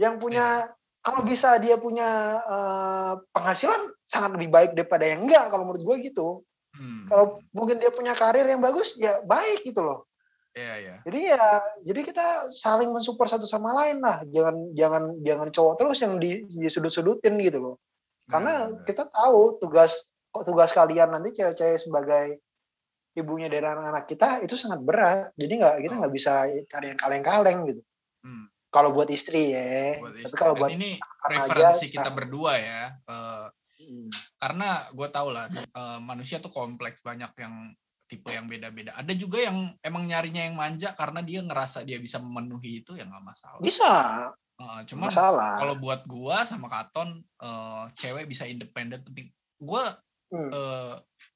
yang punya yeah. kalau bisa dia punya uh, penghasilan sangat lebih baik daripada yang enggak kalau menurut gue gitu hmm. kalau mungkin dia punya karir yang bagus ya baik gitu loh Iya, iya. Jadi ya, jadi kita saling mensupport satu sama lain lah. Jangan jangan jangan cowok terus yang di, di sudut-sudutin gitu loh. Karena hmm. kita tahu tugas tugas kalian nanti cewek-cewek sebagai ibunya dari anak-anak kita itu sangat berat. Jadi nggak kita nggak oh. bisa cari yang kaleng-kaleng gitu. Hmm. Kalau buat istri ya. Buat istri. Tapi kalau buat ini preferensi aja, kita berdua ya. Uh, hmm. Karena gue tau lah uh, manusia tuh kompleks banyak yang tipe yang beda-beda. Ada juga yang emang nyarinya yang manja karena dia ngerasa dia bisa memenuhi itu ya nggak masalah. Bisa, Uh, cuma kalau buat gua sama Katon uh, cewek bisa independen penting. Gua hmm. uh,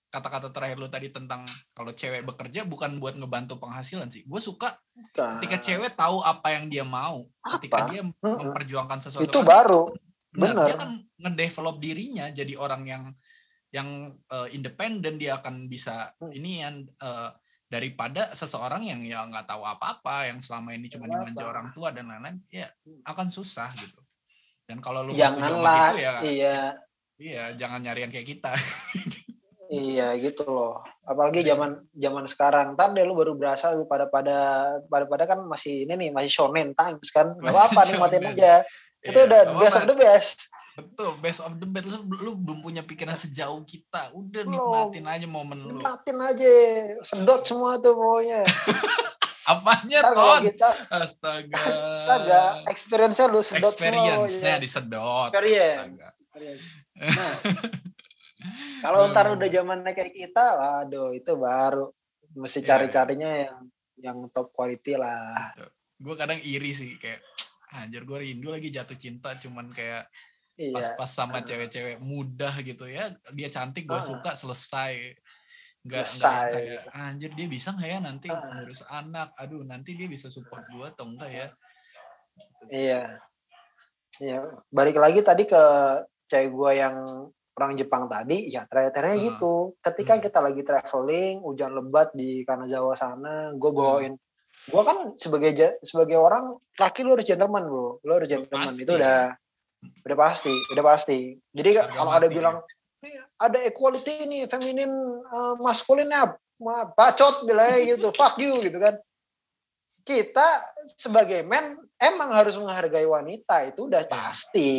kata-kata terakhir lu tadi tentang kalau cewek bekerja bukan buat ngebantu penghasilan sih. Gue suka bukan. ketika cewek tahu apa yang dia mau, apa? ketika dia memperjuangkan sesuatu. Itu baru. Benar. Dia kan ngedevelop dirinya jadi orang yang yang uh, independen dia akan bisa hmm. ini yang uh, daripada seseorang yang ya nggak tahu apa-apa yang selama ini cuma dimanja orang tua dan lain-lain ya akan susah gitu. Dan kalau lu janganlah itu ya iya. iya jangan nyari yang kayak kita. <laughs> Iya gitu loh. Apalagi iya. zaman zaman sekarang. Ntar deh lu baru berasa lu pada pada pada pada kan masih ini nih masih shonen times kan. Nggak apa-apa nikmatin aja. Itu iya, udah best of the best Betul, best of the best. Lu, lu belum punya pikiran sejauh kita. Udah nikmatin aja momen lu. Nikmatin aja. Sedot semua tuh pokoknya. <laughs> Apanya, Ton? Kita, Astaga. Astaga. Experience-nya lu sedot Experience-nya ya. disedot. Experience. Nah, <laughs> kalau ntar udah zaman kayak kita, waduh itu baru. Mesti iya, cari-carinya yang yang top quality lah. Gue kadang iri sih kayak anjir gue rindu lagi jatuh cinta cuman kayak. Pas-pas sama cewek-cewek mudah gitu ya dia cantik gue suka selesai. Nggak nggak kayak anjir dia bisa nggak ya nanti ngurus anak? Aduh nanti dia bisa support gue atau enggak ya? Gitu. iya. Iya balik lagi tadi ke cewek gue yang orang Jepang tadi ya uh. gitu. Ketika hmm. kita lagi traveling hujan lebat di Kanazawa sana gue bawain hmm gue kan sebagai sebagai orang laki lu harus gentleman bro. Lu harus gentleman pasti. itu udah udah pasti udah pasti. Jadi kalau ada bilang ada equality ini feminin uh, maskulinnya bacot bilangnya gitu <laughs> fuck you gitu kan. Kita sebagai men emang harus menghargai wanita itu udah iya. pasti.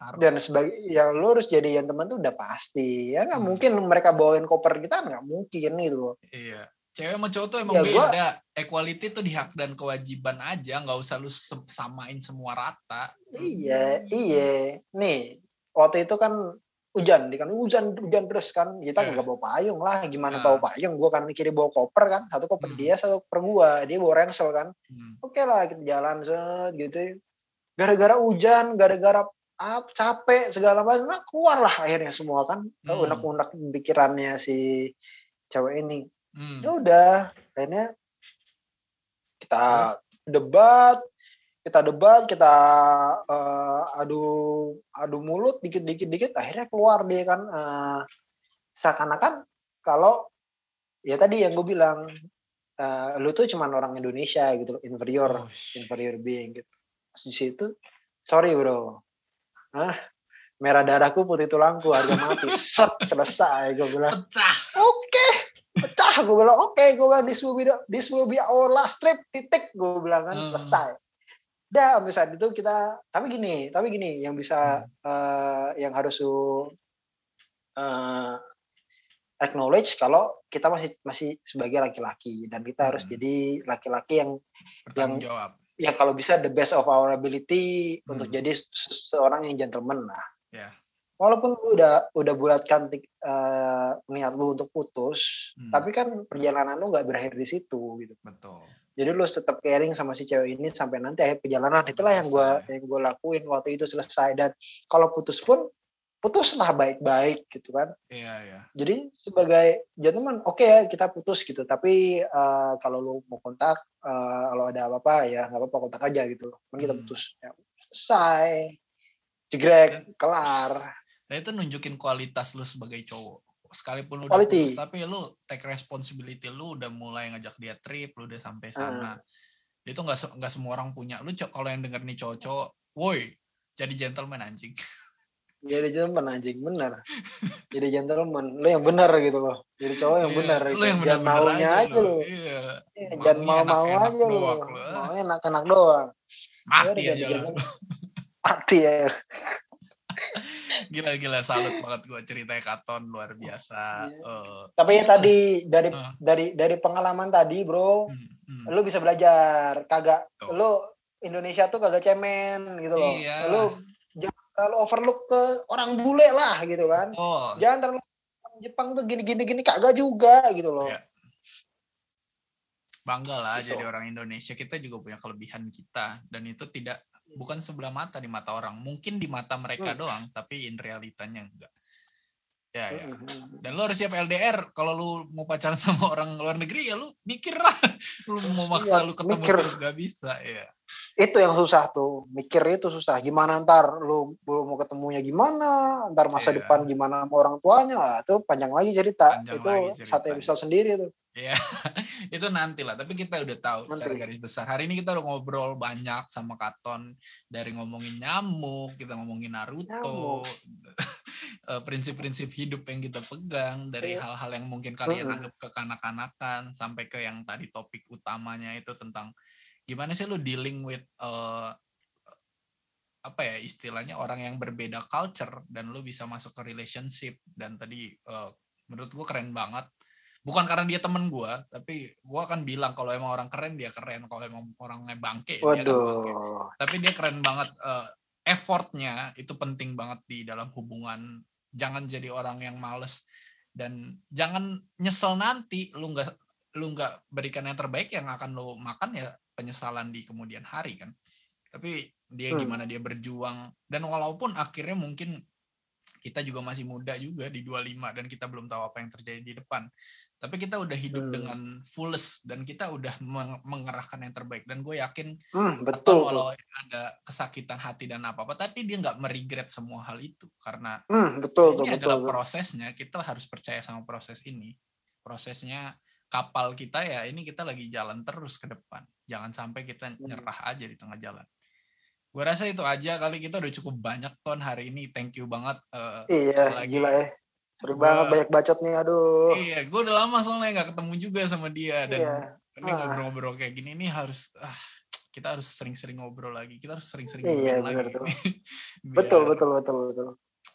Harus. dan sebagai yang lu harus jadi yang teman tuh udah pasti. Ya nggak hmm. mungkin mereka bawain koper kita nggak mungkin gitu iya cewek sama cowok tuh emang ya, beda. Gua, equality tuh di hak dan kewajiban aja. Nggak usah lu samain semua rata. Iya iya. Nih waktu itu kan hujan di kan hujan hujan terus kan. Kita yeah. nggak bawa payung lah. Gimana yeah. bawa payung? Gua kan mikirin bawa koper kan. Satu koper hmm. dia satu koper gua. Dia bawa ransel kan. Hmm. oke okay lah kita jalan set gitu. Gara-gara hujan gara-gara apa capek segala macam. Nah, keluar lah akhirnya semua kan. Hmm. unek-unek pikirannya si cewek ini hmm. ya udah akhirnya kita debat kita debat kita uh, adu adu mulut dikit dikit akhirnya keluar dia kan uh, seakan-akan kalau ya tadi yang gue bilang uh, lu tuh cuman orang Indonesia gitu inferior oh, inferior being gitu. Di situ sorry bro ah merah darahku putih tulangku harga mati. <laughs> Set selesai gue bilang. Oke pecah gue bilang oke okay, gue bilang this will be the, this will be our last trip titik gue bilang kan hmm. selesai dah sampai saat itu kita tapi gini tapi gini yang bisa hmm. uh, yang harus uh, acknowledge kalau kita masih masih sebagai laki-laki dan kita hmm. harus jadi laki-laki yang yang jawab ya kalau bisa the best of our ability hmm. untuk jadi seorang yang gentleman lah yeah walaupun lu udah udah bulatkan uh, niat lu untuk putus, hmm. tapi kan perjalanan lu nggak berakhir di situ gitu. Betul. Jadi lu tetap caring sama si cewek ini sampai nanti akhir perjalanan. Itulah yang gue yang gue lakuin waktu itu selesai dan kalau putus pun putuslah baik-baik gitu kan. Iya iya. Jadi sebagai gentleman oke okay ya kita putus gitu. Tapi uh, kalau lu mau kontak uh, kalau ada apa-apa ya nggak apa-apa kontak aja gitu. Kan kita hmm. putus. Ya, selesai. Jegrek, kelar dan itu nunjukin kualitas lu sebagai cowok. Sekalipun lu udah putus, tapi lu take responsibility lu udah mulai ngajak dia trip lu udah sampai ah. sana. Uh. itu nggak nggak semua orang punya. Lu cok kalau yang denger nih cowok-cowok woi jadi gentleman anjing. <laughs> Jadi gentleman anjing bener. Jadi gentleman lu yang bener gitu loh. Jadi cowok yang iya, bener lu gitu. yang bener, jangan maunya aja lu. iya. iya jangan mau mau aja lu. mau enak enak doang. Mati aja lu. mati ya <laughs> Gila-gila salut banget gue ceritanya Katon luar biasa. Uh, Tapi ya tadi dari uh, dari dari pengalaman tadi, Bro, hmm, hmm. lu bisa belajar. Kagak oh. lu Indonesia tuh kagak cemen gitu loh. Iya. Lu jangan terlalu overlook ke orang bule lah gitu kan. Oh. Jangan terlalu Jepang tuh gini-gini gini kagak juga gitu loh. Iya. Bangga lah gitu. jadi orang Indonesia. Kita juga punya kelebihan kita dan itu tidak bukan sebelah mata di mata orang. Mungkin di mata mereka hmm. doang tapi in realitanya enggak. Ya ya. Hmm, hmm, dan lu harus siap LDR kalau lu mau pacaran sama <laughs> orang luar negeri ya lu mikir lah. <laughs> Lu mau maksa ya, lu ketemu mikir. terus gak bisa ya. Itu yang susah tuh. Mikir itu susah. Gimana ntar lu belum mau ketemunya gimana? Ntar masa yeah. depan gimana sama orang tuanya? Lah itu panjang lagi cerita. Panjang itu lagi cerita. satu episode sendiri tuh Iya, <laughs> itu nanti lah. Tapi kita udah tahu nanti. secara garis besar. Hari ini kita udah ngobrol banyak sama Katon dari ngomongin nyamuk, kita ngomongin Naruto, <laughs> eh, prinsip-prinsip hidup yang kita pegang dari iya. hal-hal yang mungkin kalian uh anggap kekanak-kanakan sampai ke yang tadi topik utamanya itu tentang gimana sih lu dealing with uh, apa ya istilahnya orang yang berbeda culture dan lu bisa masuk ke relationship dan tadi uh, menurut gua keren banget bukan karena dia temen gue tapi gue akan bilang kalau emang orang keren dia keren. Kalau emang orangnya bangke Waduh. dia bangke. Tapi dia keren banget uh, effortnya itu penting banget di dalam hubungan. Jangan jadi orang yang males. Dan jangan nyesel nanti lu nggak lu nggak berikan yang terbaik yang akan lu makan ya penyesalan di kemudian hari kan. Tapi dia hmm. gimana dia berjuang. Dan walaupun akhirnya mungkin kita juga masih muda juga di 25 dan kita belum tahu apa yang terjadi di depan tapi kita udah hidup hmm. dengan fullest dan kita udah mengerahkan yang terbaik. Dan gue yakin hmm, betul walau ada kesakitan hati dan apa apa tapi dia nggak meregret semua hal itu. Karena hmm, betul, ini betul, adalah betul. prosesnya kita harus percaya sama proses ini. Prosesnya kapal kita ya ini kita lagi jalan terus ke depan. Jangan sampai kita hmm. nyerah aja di tengah jalan. Gue rasa itu aja kali kita udah cukup banyak ton hari ini. Thank you banget uh, iya gila ya Seru gua, banget banyak bacot nih, aduh. Iya, gue udah lama soalnya nggak ketemu juga sama dia dan iya. ini ah. ngobrol-ngobrol kayak gini nih harus ah kita harus sering-sering ngobrol lagi. Kita harus sering-sering iya, lagi. Tuh. <laughs> betul, betul, betul, betul.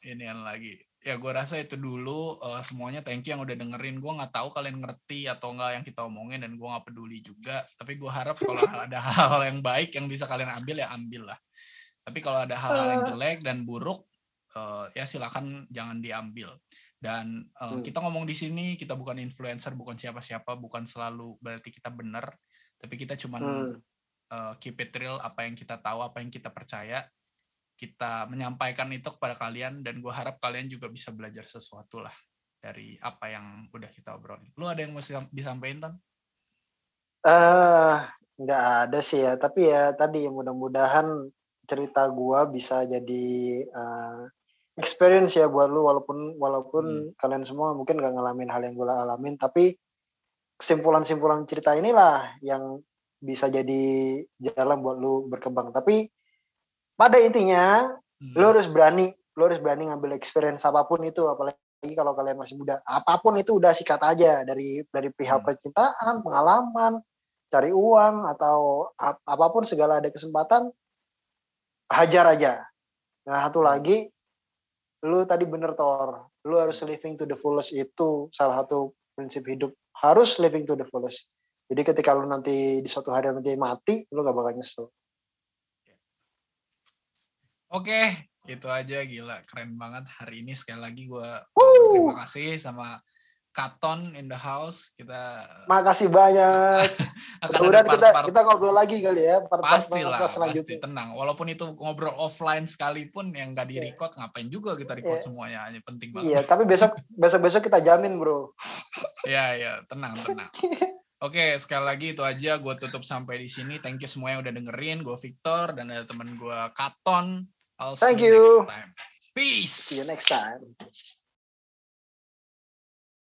Ini yang lagi. Ya gue rasa itu dulu uh, semuanya thank you yang udah dengerin. Gue nggak tahu kalian ngerti atau enggak yang kita omongin dan gue nggak peduli juga. Tapi gue harap kalau <laughs> ada hal-hal yang baik yang bisa kalian ambil ya ambil lah. Tapi kalau ada hal-hal yang ah. jelek dan buruk uh, ya silakan jangan diambil. Dan uh, hmm. kita ngomong di sini kita bukan influencer, bukan siapa-siapa, bukan selalu berarti kita benar, tapi kita cuma hmm. uh, keep it real apa yang kita tahu, apa yang kita percaya, kita menyampaikan itu kepada kalian dan gue harap kalian juga bisa belajar sesuatu lah dari apa yang udah kita obrolin. Lu ada yang mau disampaikan, Ton? Eh, uh, nggak ada sih ya, tapi ya tadi mudah-mudahan cerita gue bisa jadi uh, experience ya buat lu walaupun walaupun hmm. kalian semua mungkin gak ngalamin hal yang gue alamin tapi kesimpulan-simpulan cerita inilah yang bisa jadi jalan buat lu berkembang tapi pada intinya hmm. lu harus berani lu harus berani ngambil experience apa pun itu apalagi kalau kalian masih muda apa pun itu udah sikat aja dari dari pihak hmm. percintaan pengalaman cari uang atau ap apa pun segala ada kesempatan hajar aja nah satu lagi lu tadi bener Tor lu harus living to the fullest itu salah satu prinsip hidup. Harus living to the fullest. Jadi ketika lu nanti di suatu hari nanti mati lu gak bakal nyesel. Oke itu aja. Gila keren banget hari ini. Sekali lagi gue terima kasih sama Katon in the house kita makasih banyak <laughs> mudah kita part, kita ngobrol lagi kali ya part, pasti lah pasti tenang walaupun itu ngobrol offline sekalipun yang gak di iya. record yeah. ngapain juga kita record yeah. semuanya ini penting banget iya tapi besok besok besok kita jamin bro iya iya tenang tenang Oke, sekali lagi itu aja. Gue tutup sampai di sini. Thank you semua yang udah dengerin. Gue Victor dan ada temen gue Katon. I'll Thank you. Next time. Peace. See you next time.